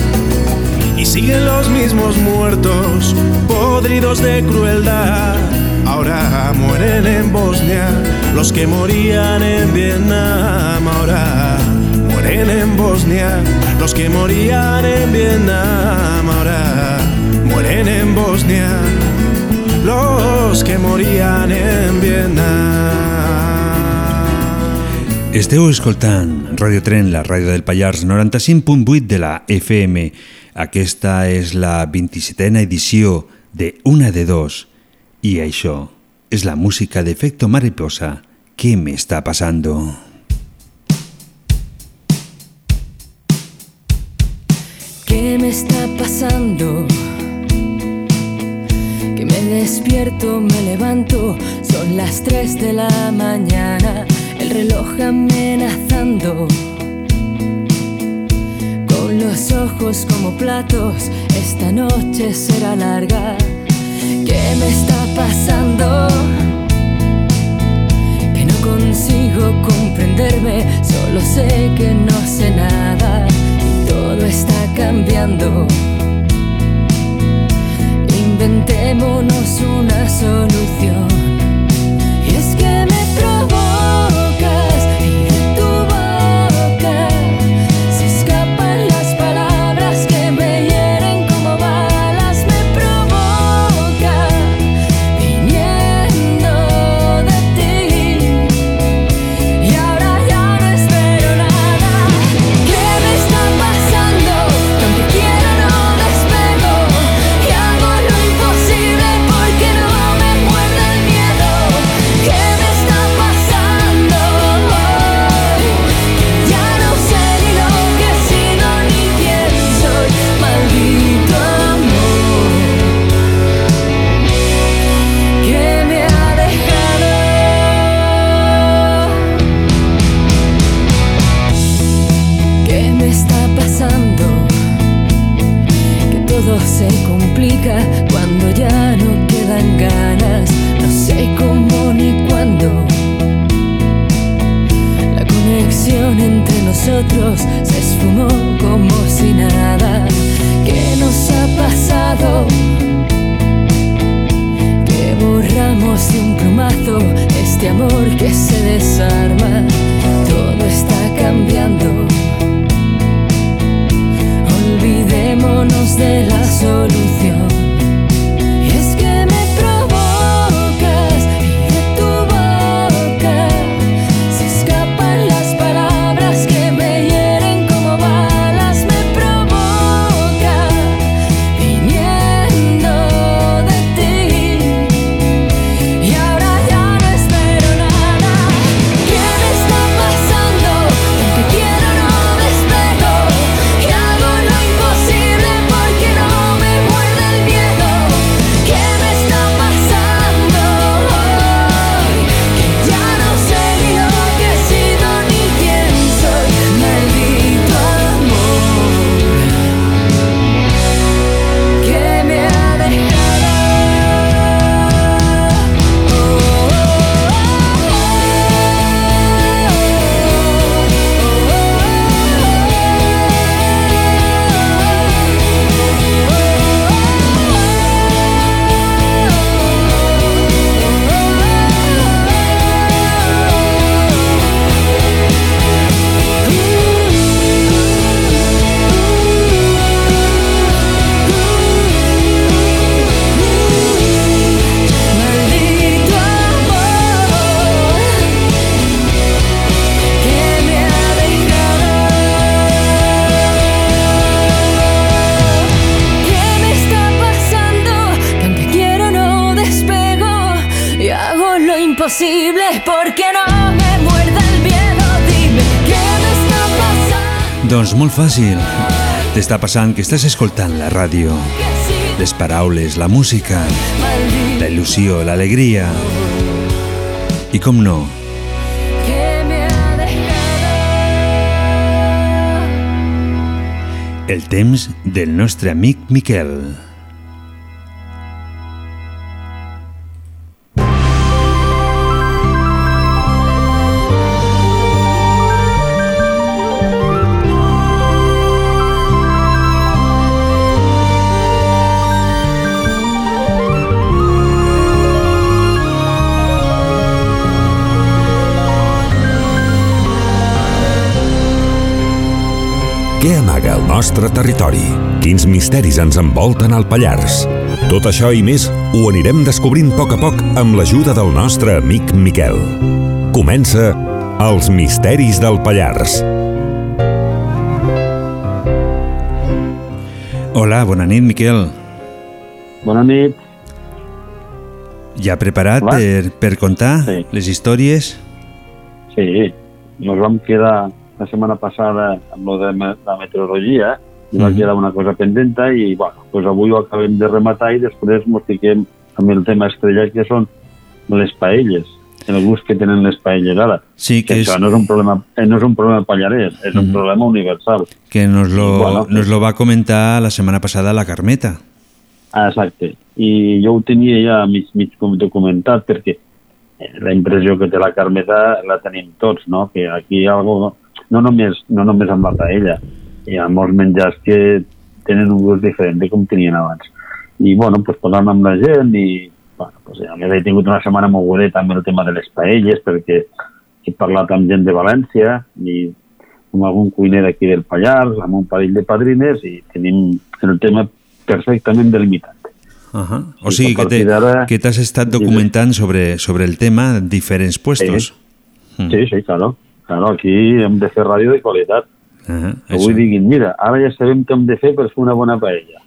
Siguen los mismos muertos, podridos de crueldad. Ahora mueren en Bosnia los que morían en Vietnam. Ahora mueren en Bosnia los que morían en Vietnam. Ahora mueren en Bosnia los que morían en Vietnam. Esteu escoltant Radio Tren, la ràdio del Pallars 95.8 de la FM. Aquesta és la 27a edició de Una de Dos. I això és la música d'Efecto Mariposa. ¿Qué me está pasando? ¿Qué me está pasando? Que me despierto, me levanto, son las 3 de la mañana, el reloj amenazando. Los ojos como platos, esta noche será larga. ¿Qué me está pasando? Que no consigo comprenderme, solo sé que no sé nada y todo está cambiando. Inventémonos una solución. Y es que me provocas se esfumó como si nada. ¿Qué nos ha pasado? Que borramos de un plumazo este amor que se desarma. Todo está cambiando. T'està passant que estàs escoltant la ràdio. Les paraules, la música, la il·lusió, l'alegria. I com no, el temps del nostre amic Miquel. Nostre territori? Quins misteris ens envolten al Pallars? Tot això i més ho anirem descobrint a poc a poc amb l'ajuda del nostre amic Miquel. Comença Els misteris del Pallars. Hola, bona nit, Miquel. Bona nit. Ja preparat Hola. per, per contar Sí. les històries? Sí, nos vam quedar la setmana passada amb lo de la meteorologia i va Mhm. quedar una cosa pendenta i bueno, pues avui ho acabem de rematar i després ens fiquem amb el tema estrella que són les paelles, el gust que tenen les paelles ara. Sí, que això és- no és un problema, eh, no és un problema pallarès, és un Mhm. problema universal. Que nos lo, Bueno, nos lo va comentar la setmana passada la Carmeta. Ah, exacte. I jo ho tenia ja mig, mig documentat perquè la impressió que té la Carmeta la tenim tots, no? Que aquí hi ha algo, no només, no només amb la paella, hi ha molts menjars que tenen un gust diferent de com tenien abans. I, bueno, pues, parlant amb la gent i, bueno, pues, a més he tingut una setmana mogudeta amb el tema de les paelles perquè he parlat amb gent de València i amb algun cuiner d'aquí del Pallars, amb un parell de padrines i tenim el tema perfectament delimitat. Uh -huh. O Sí, sigui que t'has estat documentant sobre, sobre el tema en diferents puestos. Mm. Sí, sí, claro. Claro, aquí hem de fer ràdio de qualitat. Uh -huh. Que avui diguin, mira, ara ja sabem què hem de fer per fer una bona paella.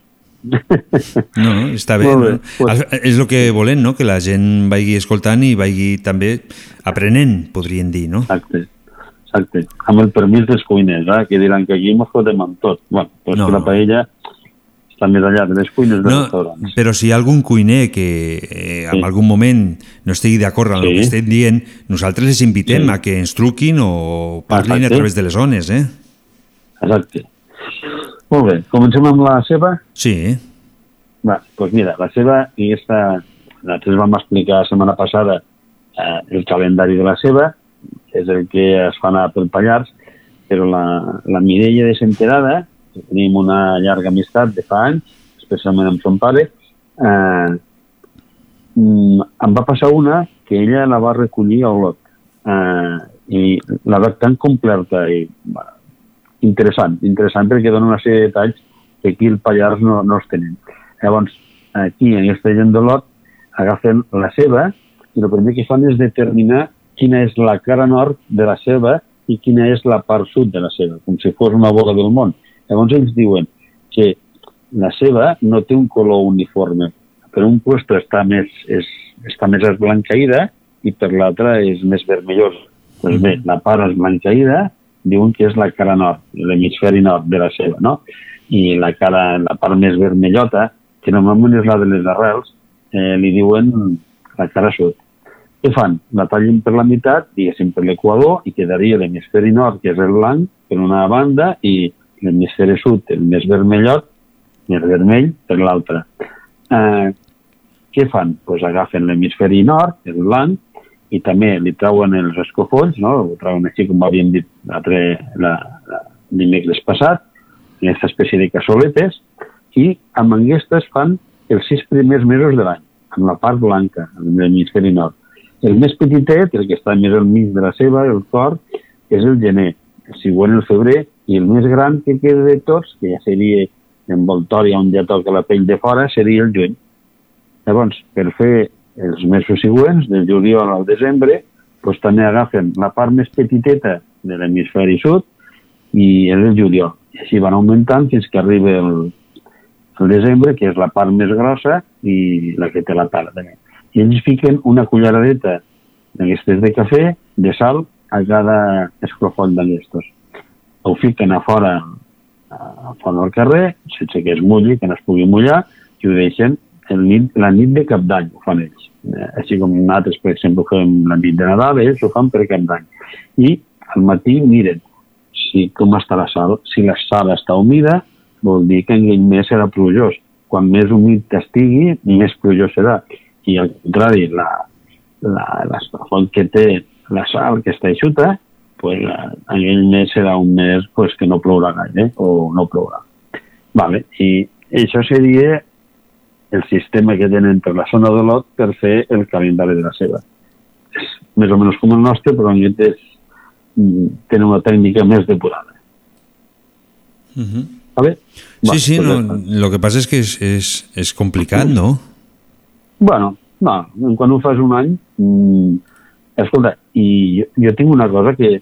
No, no, està bé. Bé, no? pues- És el que volem, no? Que la gent vagi escoltant i vagi també aprenent, podríem dir, no? Exacte. Exacte. Amb el permís dels cuiners, eh? que diran que aquí mos fotem amb tot. Bueno, però no. que la paella està més allà de les cuines dels No, restaurants. però si hi ha algun cuiner que eh, en Sí. algun moment no estigui d'acord amb el Sí. que estem dient, nosaltres les invitem Sí. a que ens truquin o parlin a Exacte. través de les zones, eh? Exacte. Molt bé, comencem amb la seva? Sí. Va, doncs mira, la seva, i aquesta, nosaltres vam explicar la setmana passada eh, el calendari de la seva, és el que es fa anar pel Pallars, però la, la Mireia de Senterada, tenim una llarga amistat de fa anys, especialment amb son pare, eh, mm, em va passar una que ella la va recollir a Olot. Eh, I la va tan completa i bueno, interessant, interessant perquè dona una sèrie de detalls que aquí el Pallars no, no els tenen. Llavors, aquí, en aquesta gent d'Olot, agafen la ceba i el primer que fan és determinar quina és la cara nord de la ceba i quina és la part sud de la ceba, com si fos una bola del món. Llavors ells diuen que la ceba no té un color uniforme. Per un puesto està més, és, està més esblancaïda i per l'altre és més vermellosa. Doncs bé, la part esblancaïda diuen que és la cara nord, l'hemisferi nord de la ceba, no? I la cara, la part més vermellota, que normalment és la de les arrels, eh, li diuen la cara sud. Què fan? La tallen per la meitat, diguéssim per l'equador, i quedaria l'hemisferi nord, que és el blanc, per una banda, i l'hemisferi sud, el més vermellot, més vermell, per l'altra. Eh, què fan? Pues agafen l'hemisferi nord, el blanc, i també li trauen els escofolls, no? ho trauen així com havíem dit l'altre la, la, dimecres passat, en aquesta espècie de cassoletes, i amb aquestes fan els sis primers mesos de l'any, amb la part blanca, amb l'hemisferi nord. El més petitet, el que està més al mig de la seva, el cor, és el gener, el següent el febrer, i el més gran que queda de tots, que ja seria envoltòria on ja toca la pell de fora, seria el juny. Llavors, per fer els mesos següents, del juliol al desembre, doncs també agafen la part més petiteta de l'hemisferi sud i el juliol. I així van augmentant fins que arriba el, el desembre, que és la part més grossa i la que té la també. I ells fiquen una culleradeta d'aquestes de cafè, de sal, a cada esclofot d'aquestos. Ho fiquen a fora, a fora del carrer, sense que es mulli, que no es pugui mullar, i ho deixen el nit, la nit de cap d'any, ho fan ells. Eh, així com nosaltres, per exemple, ho fem la nit de Nadal, ells ho fan per cap d'any. I al matí miren si com està la sal. Si la sal està humida, vol dir que aquell mes serà plujós. Quan més humit estigui, més plujós serà. I al contrari, la, la, l'esclafot que té la sal, que està eixuta, pues, aquell mes serà un mes pues, que no plourà gaire, o no plourà. Vale. I això seria el sistema que tenen per la zona de l'Ot per fer el calendari de la seva. És més o menys com el nostre, però en és, mm, tenen una tècnica més depurada. Ujú. ¿Vale? Sí, sí, pues no, lo que pasa es que es, es, es complicado, ¿no? Bueno, no, quan ho fas un any... Mm, escolta, i jo, jo tinc una cosa que,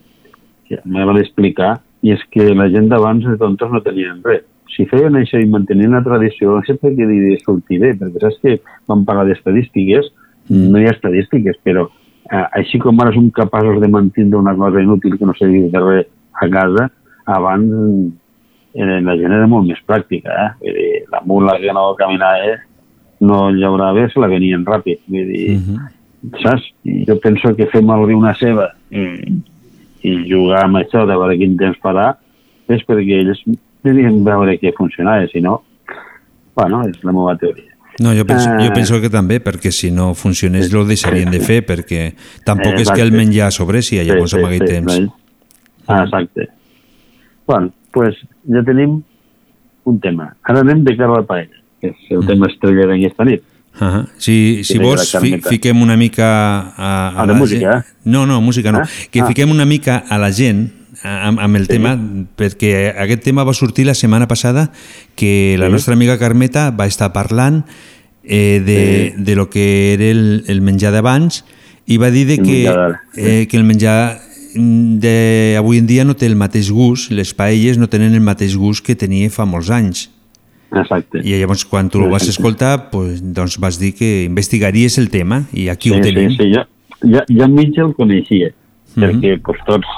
que m'agrada explicar, i és que la gent d'abans de tontos no tenien res. Si feien això i mantenien la tradició, per què diria sortir bé, perquè saps que vam parlar d'estadístiques, no hi ha estadístiques, però eh, així com ara som capaços de mantenir una cosa inútil que no servia de res a casa, abans eh, la gent era molt més pràctica, eh? Vull dir, la mula que no caminava no llaurava bé, se la venien ràpid. Vull dir, saps? I jo penso que fer malbé una ceba i, i jugar amb això de veure quin temps farà és perquè ells devien veure que funcionava, si no, bueno, és la meva teoria. No, jo penso, Eh. jo penso que també, perquè si no funcionés lo deixarien de fer, perquè tampoc és que el Exacte. menjar sobressia, llavors amb aquell temps. ells. Ah, exacte. Bueno, pues ja tenim un tema. Ara anem de cara a la paella, que és Mm. el tema estrella d'aquesta nit. Uh Si, si Sí, vols, la fi, fiquem una mica a, Ah, de música, gent. No, no, música no. Ah? Que Ah. fiquem una mica a la gent amb, amb el tema, perquè aquest tema va sortir la setmana passada que la Sí. nostra amiga Carmeta va estar parlant eh, de, de lo que era el, el menjar d'abans i va dir de El que, sí. eh, que el menjar d'avui en dia no té el mateix gust, les paelles no tenen el mateix gust que tenia fa molts anys. Exacte. I llavors quan tu ho vas escoltar pues, doncs vas dir que investigaries el tema i aquí sí, ho tenim. Sí, sí, jo, ja, ja mig el coneixia, perquè pues, tots,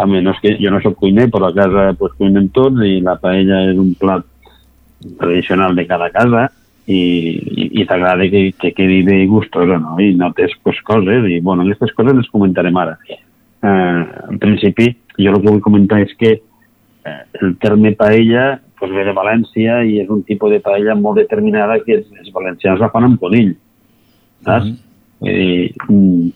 a menys que jo no sóc cuiner, però a casa pues, cuinen tots i la paella és un plat tradicional de cada casa i, i, i t'agrada que, que quedi bé gustosa, no? I notes pues, coses, i bueno, aquestes coses les comentarem ara. Eh, en principi, jo el que vull comentar és que el terme paella pues, ve de València i és un tipus de paella molt determinada que els, els valencians la fan amb conill, saps? Vull dir, mm,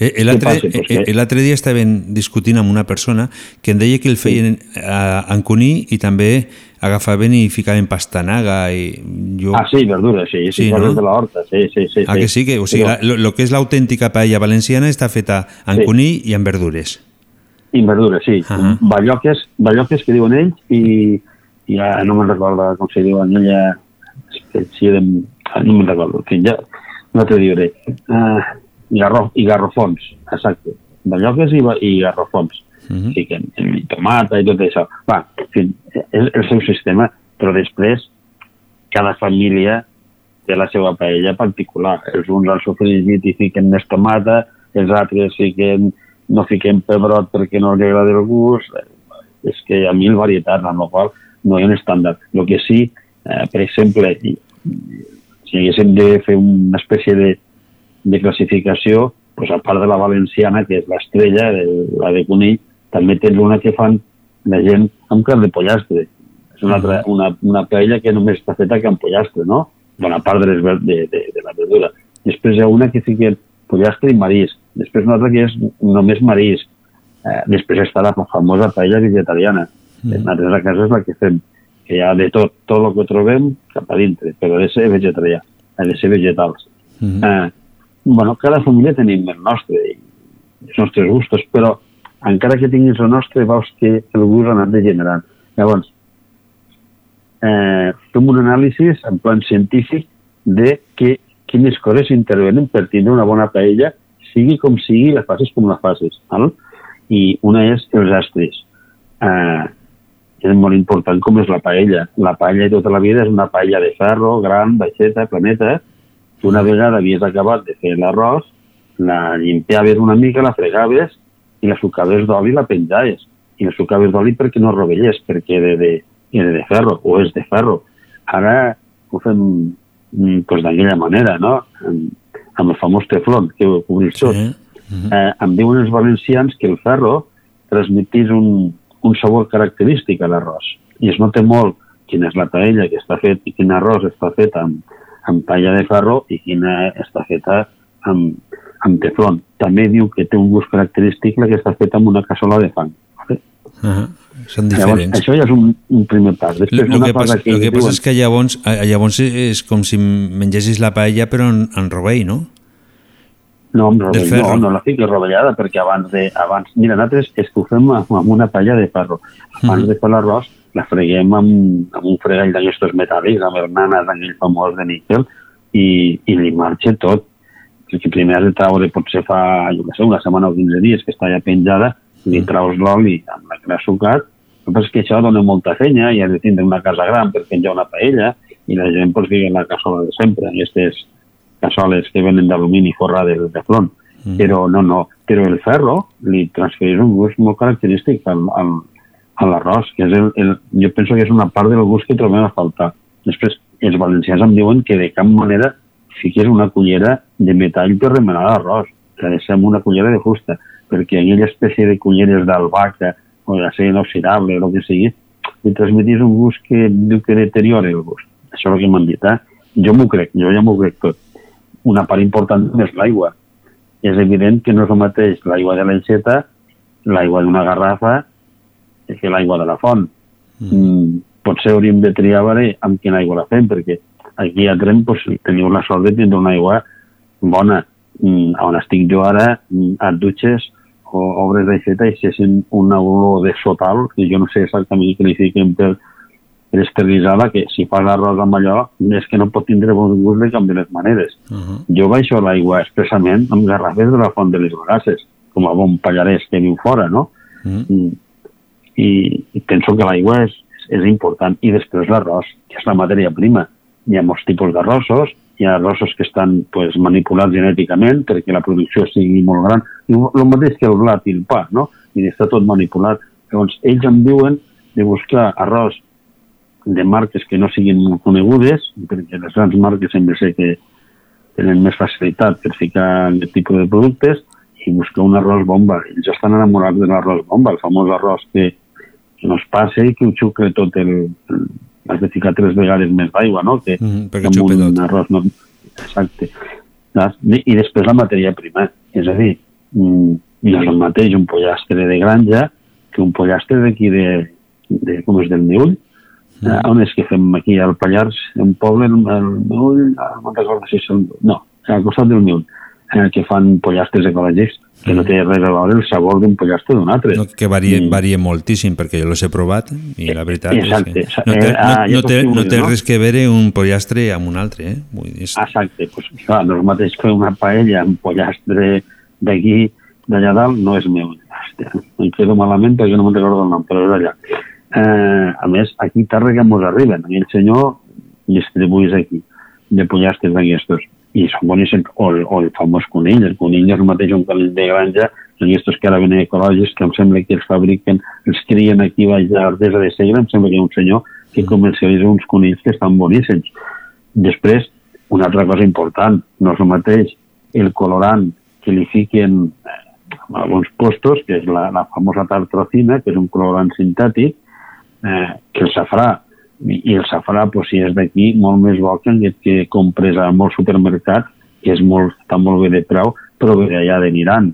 Eh, L'altre? Pues eh, que- l'altre dia estaven discutint amb una persona que em deia que el feien a, en cuní i també agafaven i ficaven pastanaga i jo... Ah, sí, verdures, sí, sí, Sí, no? de la horta, sí, sí, sí. Ah, que sí, que, o sigui, Però- lo que és l'autèntica paella valenciana està feta en Sí. cuní i en verdures. I verdures, sí. Uh -huh. Balloques, balloques que diuen ells i, i ja no me'n recordo com se diuen ella, espècie de... ah, No me'n recordo, que ja no te diré. Uh, i, garro, I garrofons, exacte. Balloques i, i garrofons. Uh -huh. Sí, que i tomata i tot això. Va, en fi, és el seu sistema, però després cada família té la seva paella particular. Els uns al sofregit i fiquen més tomata, els altres fiquen, no fiquen pebrot perquè no els agrada el gust. És que hi ha mil varietats, amb la qual no hi ha un estàndard. El que sí, eh, per exemple, si haguéssim de fer una espècie de, de classificació, doncs a part de la valenciana, que és l'estrella, de- la de conill, també tens una que fan la gent amb carn de pollastre. És una, altra, una, una paella que només està feta amb pollastre, no? Bona part de, les, de, de, de la verdura. Després hi ha una que fiquen pollastre i marisc. Després una altra que és només marisc. Eh, després està la famosa paella vegetariana. Mm. Nosaltres a casa és la que fem, que hi ha de tot, tot el que trobem cap a dintre, però ha de ser vegetarià, ha de ser vegetals. Mm. Eh, bueno, cada família tenim el nostre, els nostres gustos, però encara que tinguis el nostre, veus que el gust ha anat degenerant. Llavors, eh, fem un anàlisi en plan científic de que, quines coses intervenen per tindre una bona paella, sigui com sigui, la facis com la facis. Val? I una és els estris. Eh, és molt important com és la paella. La paella tota la vida és una paella de ferro, gran, baixeta, planeta. Una vegada havies acabat de fer l'arròs la llimpiaves una mica, la fregaves i la sucaves d'oli i la penjaves. I la sucaves d'oli perquè no rovellés, perquè era de, era de ferro, o és de ferro. Ara ho fem pues, d'aquella manera, no? Amb, amb el famós teflon, que ho cobrís tot. Eh, em diuen els valencians que el ferro transmetís un, un sabor característic a l'arròs. I es nota molt quina és la paella que està fet i quin arròs està fet amb, amb paella de ferro i quina està feta amb, amb teflon. També diu que té un gust característic la que està feta amb una cassola de fang. Ah, són Llavors, diferents. això ja és un, un primer pas. Després, El una que, passa, que el que passa diuen- és que llavors, llavors és com si mengessis la paella però en, en rovell, no? No, amb Del rovell, no, no la fiques rovellada, perquè abans de... Abans, mira, nosaltres és que ho fem amb, una paella de ferro. Abans Mhm. de fer l'arròs, la freguem amb, amb un fregall d'aquestos metàl·lics, amb el nanas, aquell famós de níquel, i, i li marxa tot. Perquè primer has de treure, potser fa, jo què sé, una setmana o 15 dies que està ja penjada, li Mhm. traus l'oli amb la que l'has sucat, el que és que això dona molta feina i has de tindre una casa gran per penjar una paella i la gent pues, fica en la cassola de sempre, aquestes cassoles que venen d'alumini forrades de teflon. Mm. Però no, no. Però el ferro li transfereix un gust molt característic al, al, a l'arròs, que és el, el, jo penso que és una part del gust que trobem a faltar. Després, els valencians em diuen que de cap manera fiqués una cullera de metall per remenar l'arròs, que ha de ser amb una cullera de fusta, perquè aquella espècie de culleres d'albaca o d'acer inoxidable o el que sigui, li transmetís un gust que diu que deteriora el gust. Això és el que m'han dit, eh? Jo m'ho crec, jo ja m'ho crec tot. Una part important és l'aigua. És evident que no és el mateix l'aigua de l'aixeta, l'aigua d'una garrafa, que l'aigua de la font. Mm. Potser hauríem de triar a veure amb quina aigua la fem, perquè aquí a Trem pues, teniu la sort de tindre una aigua bona. Mm, on estic jo ara, mm, et dutxes o obres d'aixeta i si és una olor de sotal, que jo no sé exactament què li fiquen per, per esterilitzar-la, que si fas arròs amb allò, és que no pot tindre bon gust de cap de les maneres. Uh -huh. Jo baixo l'aigua expressament amb garrafes de la font de les Bagasses, com a bon pallarès que viu fora, no? Mm. I, I penso que l'aigua és, és important. I després l'arròs, que és la matèria prima. Hi ha molts tipus d'arrossos, hi ha arrossos que estan pues, manipulats genèticament perquè la producció sigui molt gran. El mateix que el blat i el pa, no? I està tot manipulat. Llavors, ells em diuen de buscar arròs de marques que no siguin molt conegudes, perquè les grans marques sembla ser que tenen més facilitat per ficar aquest tipus de productes i buscar un arròs bomba. Ells estan enamorats de l'arròs bomba, el famós arròs que, que no es passa i que ho xucla tot el... el has de ficar tres vegades més d'aigua, no? Que, Mm, perquè amb un tot. arròs no... Exacte. I després la matèria prima. És a dir, no és el mateix un pollastre de granja que un pollastre d'aquí de, de, com és del Meüll, Mm. Uh, on és que fem aquí al Pallars, un poble, el, ah, no recordo si el, no, al costat del Meüll, eh, que fan pollastres ecològics, que no té res a veure el sabor d'un pollastre d'un altre. No, que varia, varia moltíssim, perquè jo los he provat i la veritat Exacte. és que no té, Eh, ah, no, no, ja té, no té no? res que veure un pollastre amb un altre. Eh? Vull dir, és... Exacte, pues, clar, no és el mateix que una paella amb pollastre d'aquí, d'allà dalt, no és meu. Hòstia, em quedo malament perquè no me'n recordo el nom, però és allà. Eh, a més, aquí Tàrrega mos arriben. Aquell senyor distribuïs aquí, de pollastres d'aquestos. I són boníssims. O, el- o el famós conill. El conill és el mateix un conill de granja, aquests que ara venen ecològics, que em sembla que els fabriquen, els crien aquí baix de l'Artesa de Segre, em sembla que hi ha un senyor que comercialitza uns conills que estan boníssims. Després, una altra cosa important, no és el mateix el colorant que li fiquen eh, en alguns postos, que és la, la famosa tartrocina, que és un colorant sintètic, eh, que el safrà. I, i el safrà, pues, si és d'aquí, molt més bo que aquest que compres a molts supermercats, que és molt, està molt bé de preu, però ve d'allà de l'Iran.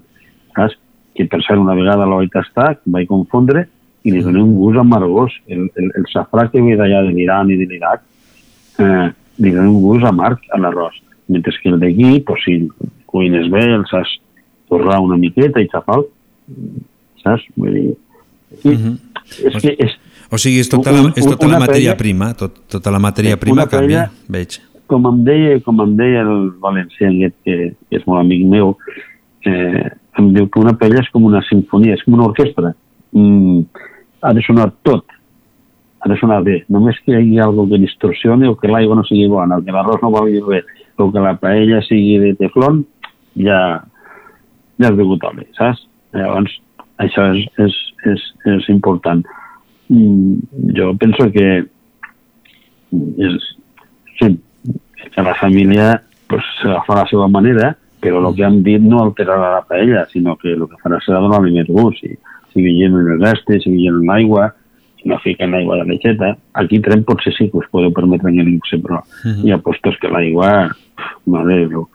Saps? Que per cert, una vegada l'ho vaig tastar, em vaig confondre, i li doné un gust amargós. El, el, el safrà que ve d'allà de l'Iran i de l'Iraq, eh, li dona un gust amarg a l'arròs. Mentre que el d'aquí, pues, si el cuines bé, el saps torrar una miqueta i xafar, saps? Vull dir, aquí, és que és, O sigui, és tota la, és tota la matèria paella- prima, tot, tota la matèria Una prima canvia, veig. com em deia, com em deia el valencià aquest, que, que és molt amic meu, eh, em diu que una paella és com una sinfonia, és com una orquestra. Mm, ha de sonar tot, ha de sonar bé. Només que hi hagi alguna que distorsioni o que l'aigua no sigui bona, o que l'arròs no valgui bé, o que la paella sigui de teflon, ja, ja has begut oli, saps? Llavors, això és, és, és, és important. Mm, jo penso que és, sí, que la família pues, se la fa a la seva manera, però el que hem dit no alterarà la paella, sinó que el que farà serà donar-li més gust, si, sigui gent en el reste, sigui gent en l'aigua, si no fiquen aigua de lecheta. Aquí Trem potser sí que us podeu permetre en el luxe, però Mhm. hi ha postos que l'aigua, mare de Déu,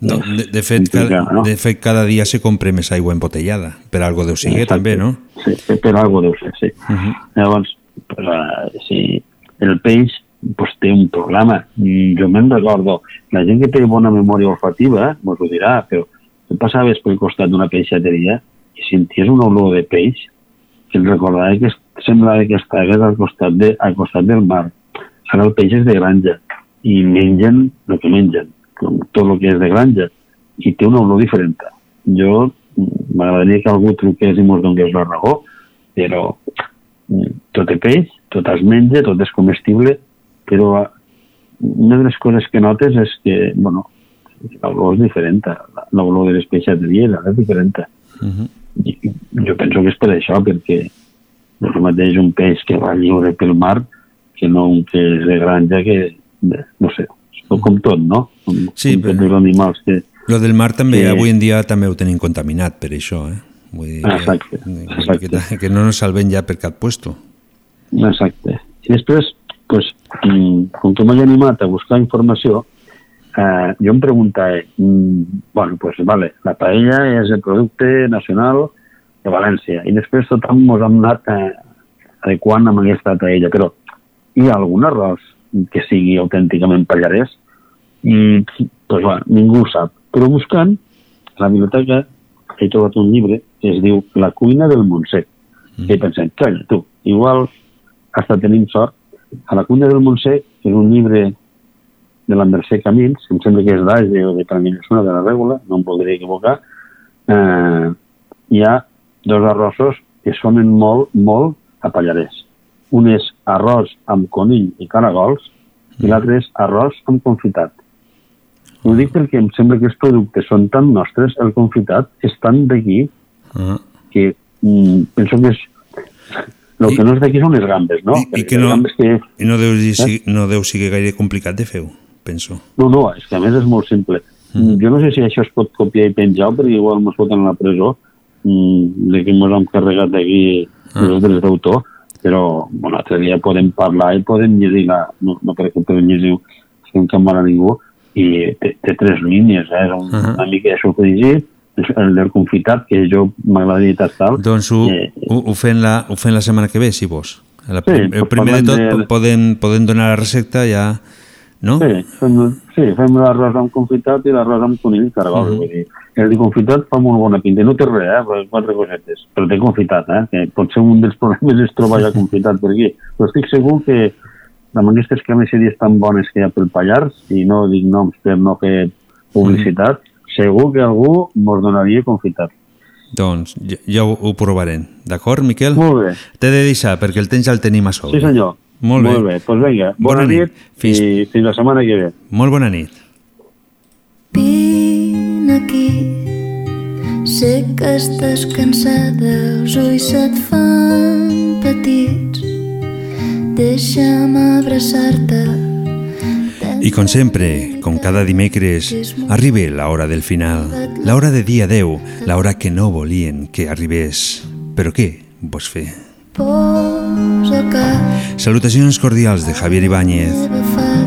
No, de, de, fet, cada, de fet, cada dia se compra més aigua embotellada, per algo deu Exacte. també, no? Sí, per, algo deu ser, sí. Uh -huh. Llavors, pues, uh, si el peix pues, té un programa. Mm, Jo me'n recordo, la gent que té bona memòria olfativa mos ho dirà, però tu passaves pel costat d'una peixateria i senties una olor de peix que et recordava que semblava que estaves al costat, de, al costat del mar. Ara el peix és de granja i mengen el que mengen, com tot el que és de granja, i té una olor diferent. Jo mm, m'agradaria que algú truqués i mos donés la raó, però mm, tot té peix, tot es menja, tot és comestible, però eh, una de les coses que notes és que, bueno, l'olor és diferent, la- l'olor de les peixateries és diferent. I jo penso que és per això, perquè no és el mateix un peix que va lliure pel mar que no un que és de granja que, no sé, és com tot, no? Com, Sí, com tots els animals que... Lo del mar també, que- avui en dia també ho tenim contaminat per això, eh? Vull dir que, Exacte, que, que, no nos salven ja per cap puesto. Exacte. I després, pues, mm, com que m'he animat a buscar informació, eh, jo em preguntava, mm, bueno, pues vale, la paella és el producte nacional de València i després tothom ens hem anat eh, adequant amb aquesta paella, però hi ha algun arròs que sigui autènticament pallarès? I, pues, bueno, ningú ho sap. Però buscant, a la biblioteca he trobat un llibre que es diu La cuina del Montsec. Mm. I he pensat, calla, tu, igual hasta tenim sort. A la cuina del Montsec és un llibre de la Mercè Camins, que em sembla que és d'Age o de Transmissió de la Règula, no em voldria equivocar, eh, hi ha dos arrossos que sonen molt, molt a Pallarès. Un és arròs amb conill i caragols i l'altre és arròs amb confitat. Ho dic perquè em sembla que els productes són tan nostres, el confitat és tan d'aquí Ah. que mm, penso que és... El que no és d'aquí són les gambes, no? I, i que no, que... i no deu, Eh? si, no deu sigui gaire complicat de fer-ho, penso. No, no, és que a més és molt simple. Mm. Jo no sé si això es pot copiar i penjar perquè igual mos foten a la presó mm, de que mos hem carregat d'aquí Ah. els drets d'autor, però un altre dia podem parlar i podem llegir la... No, no crec que podem llegir en càmera ningú i té, té tres línies, eh? és un, uh -huh. una mica de sofregit, el del confitat, que jo m'agradaria tastar. Doncs ho, Eh, ho, ho, fem la, ho fem la setmana que ve, si vols. La, Sí, el pues primer de tot de- podem, podem donar la recepta ja, no? Sí, fem, sí, fem l'arròs amb confitat i l'arròs amb conill i caragol. Vull dir, el de confitat fa molt bona pinta. No té res, eh? Quatre cosetes. Però té confitat, eh? Que potser un dels problemes és trobar ja *laughs* confitat per aquí. Però estic segur que amb aquestes carnisseries tan bones que hi ha pel Pallars, i no dic noms per no fer publicitat, segur que algú mos donaria confitat. Doncs ja, ja ho, ho provarem. D'acord, Miquel? Molt bé. T'he de deixar, perquè el temps ja el tenim a sobre. Sí, senyor. Molt bé. Molt bé. Doncs pues vinga, bona, Bona nit. nit, Fins- i fins la setmana que ve. Molt bona nit. Vine aquí, sé que estàs cansada, els ulls se't fan petits. Deixa'm abraçar-te. I com sempre, com cada dimecres, arriba l'hora del final, l'hora de dia 10, l'hora que no volien que arribés. Però què vols fer? Salutacions cordials de Javier Ibáñez.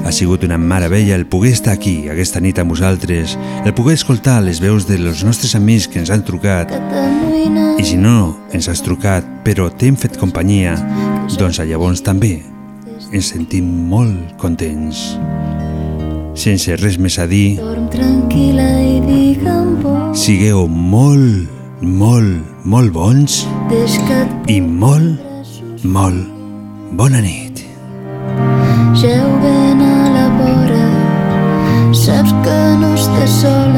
Ha sigut una meravella el poder estar aquí aquesta nit amb vosaltres, el poder escoltar les veus de nostres amics que ens han trucat i si no ens has trucat però t'hem fet companyia, doncs llavors també ens sentim molt contents. Sense res més a dir, sigueu molt, molt, molt bons i molt, molt bona nit. Geu ben a la vora Saps que no estàs sol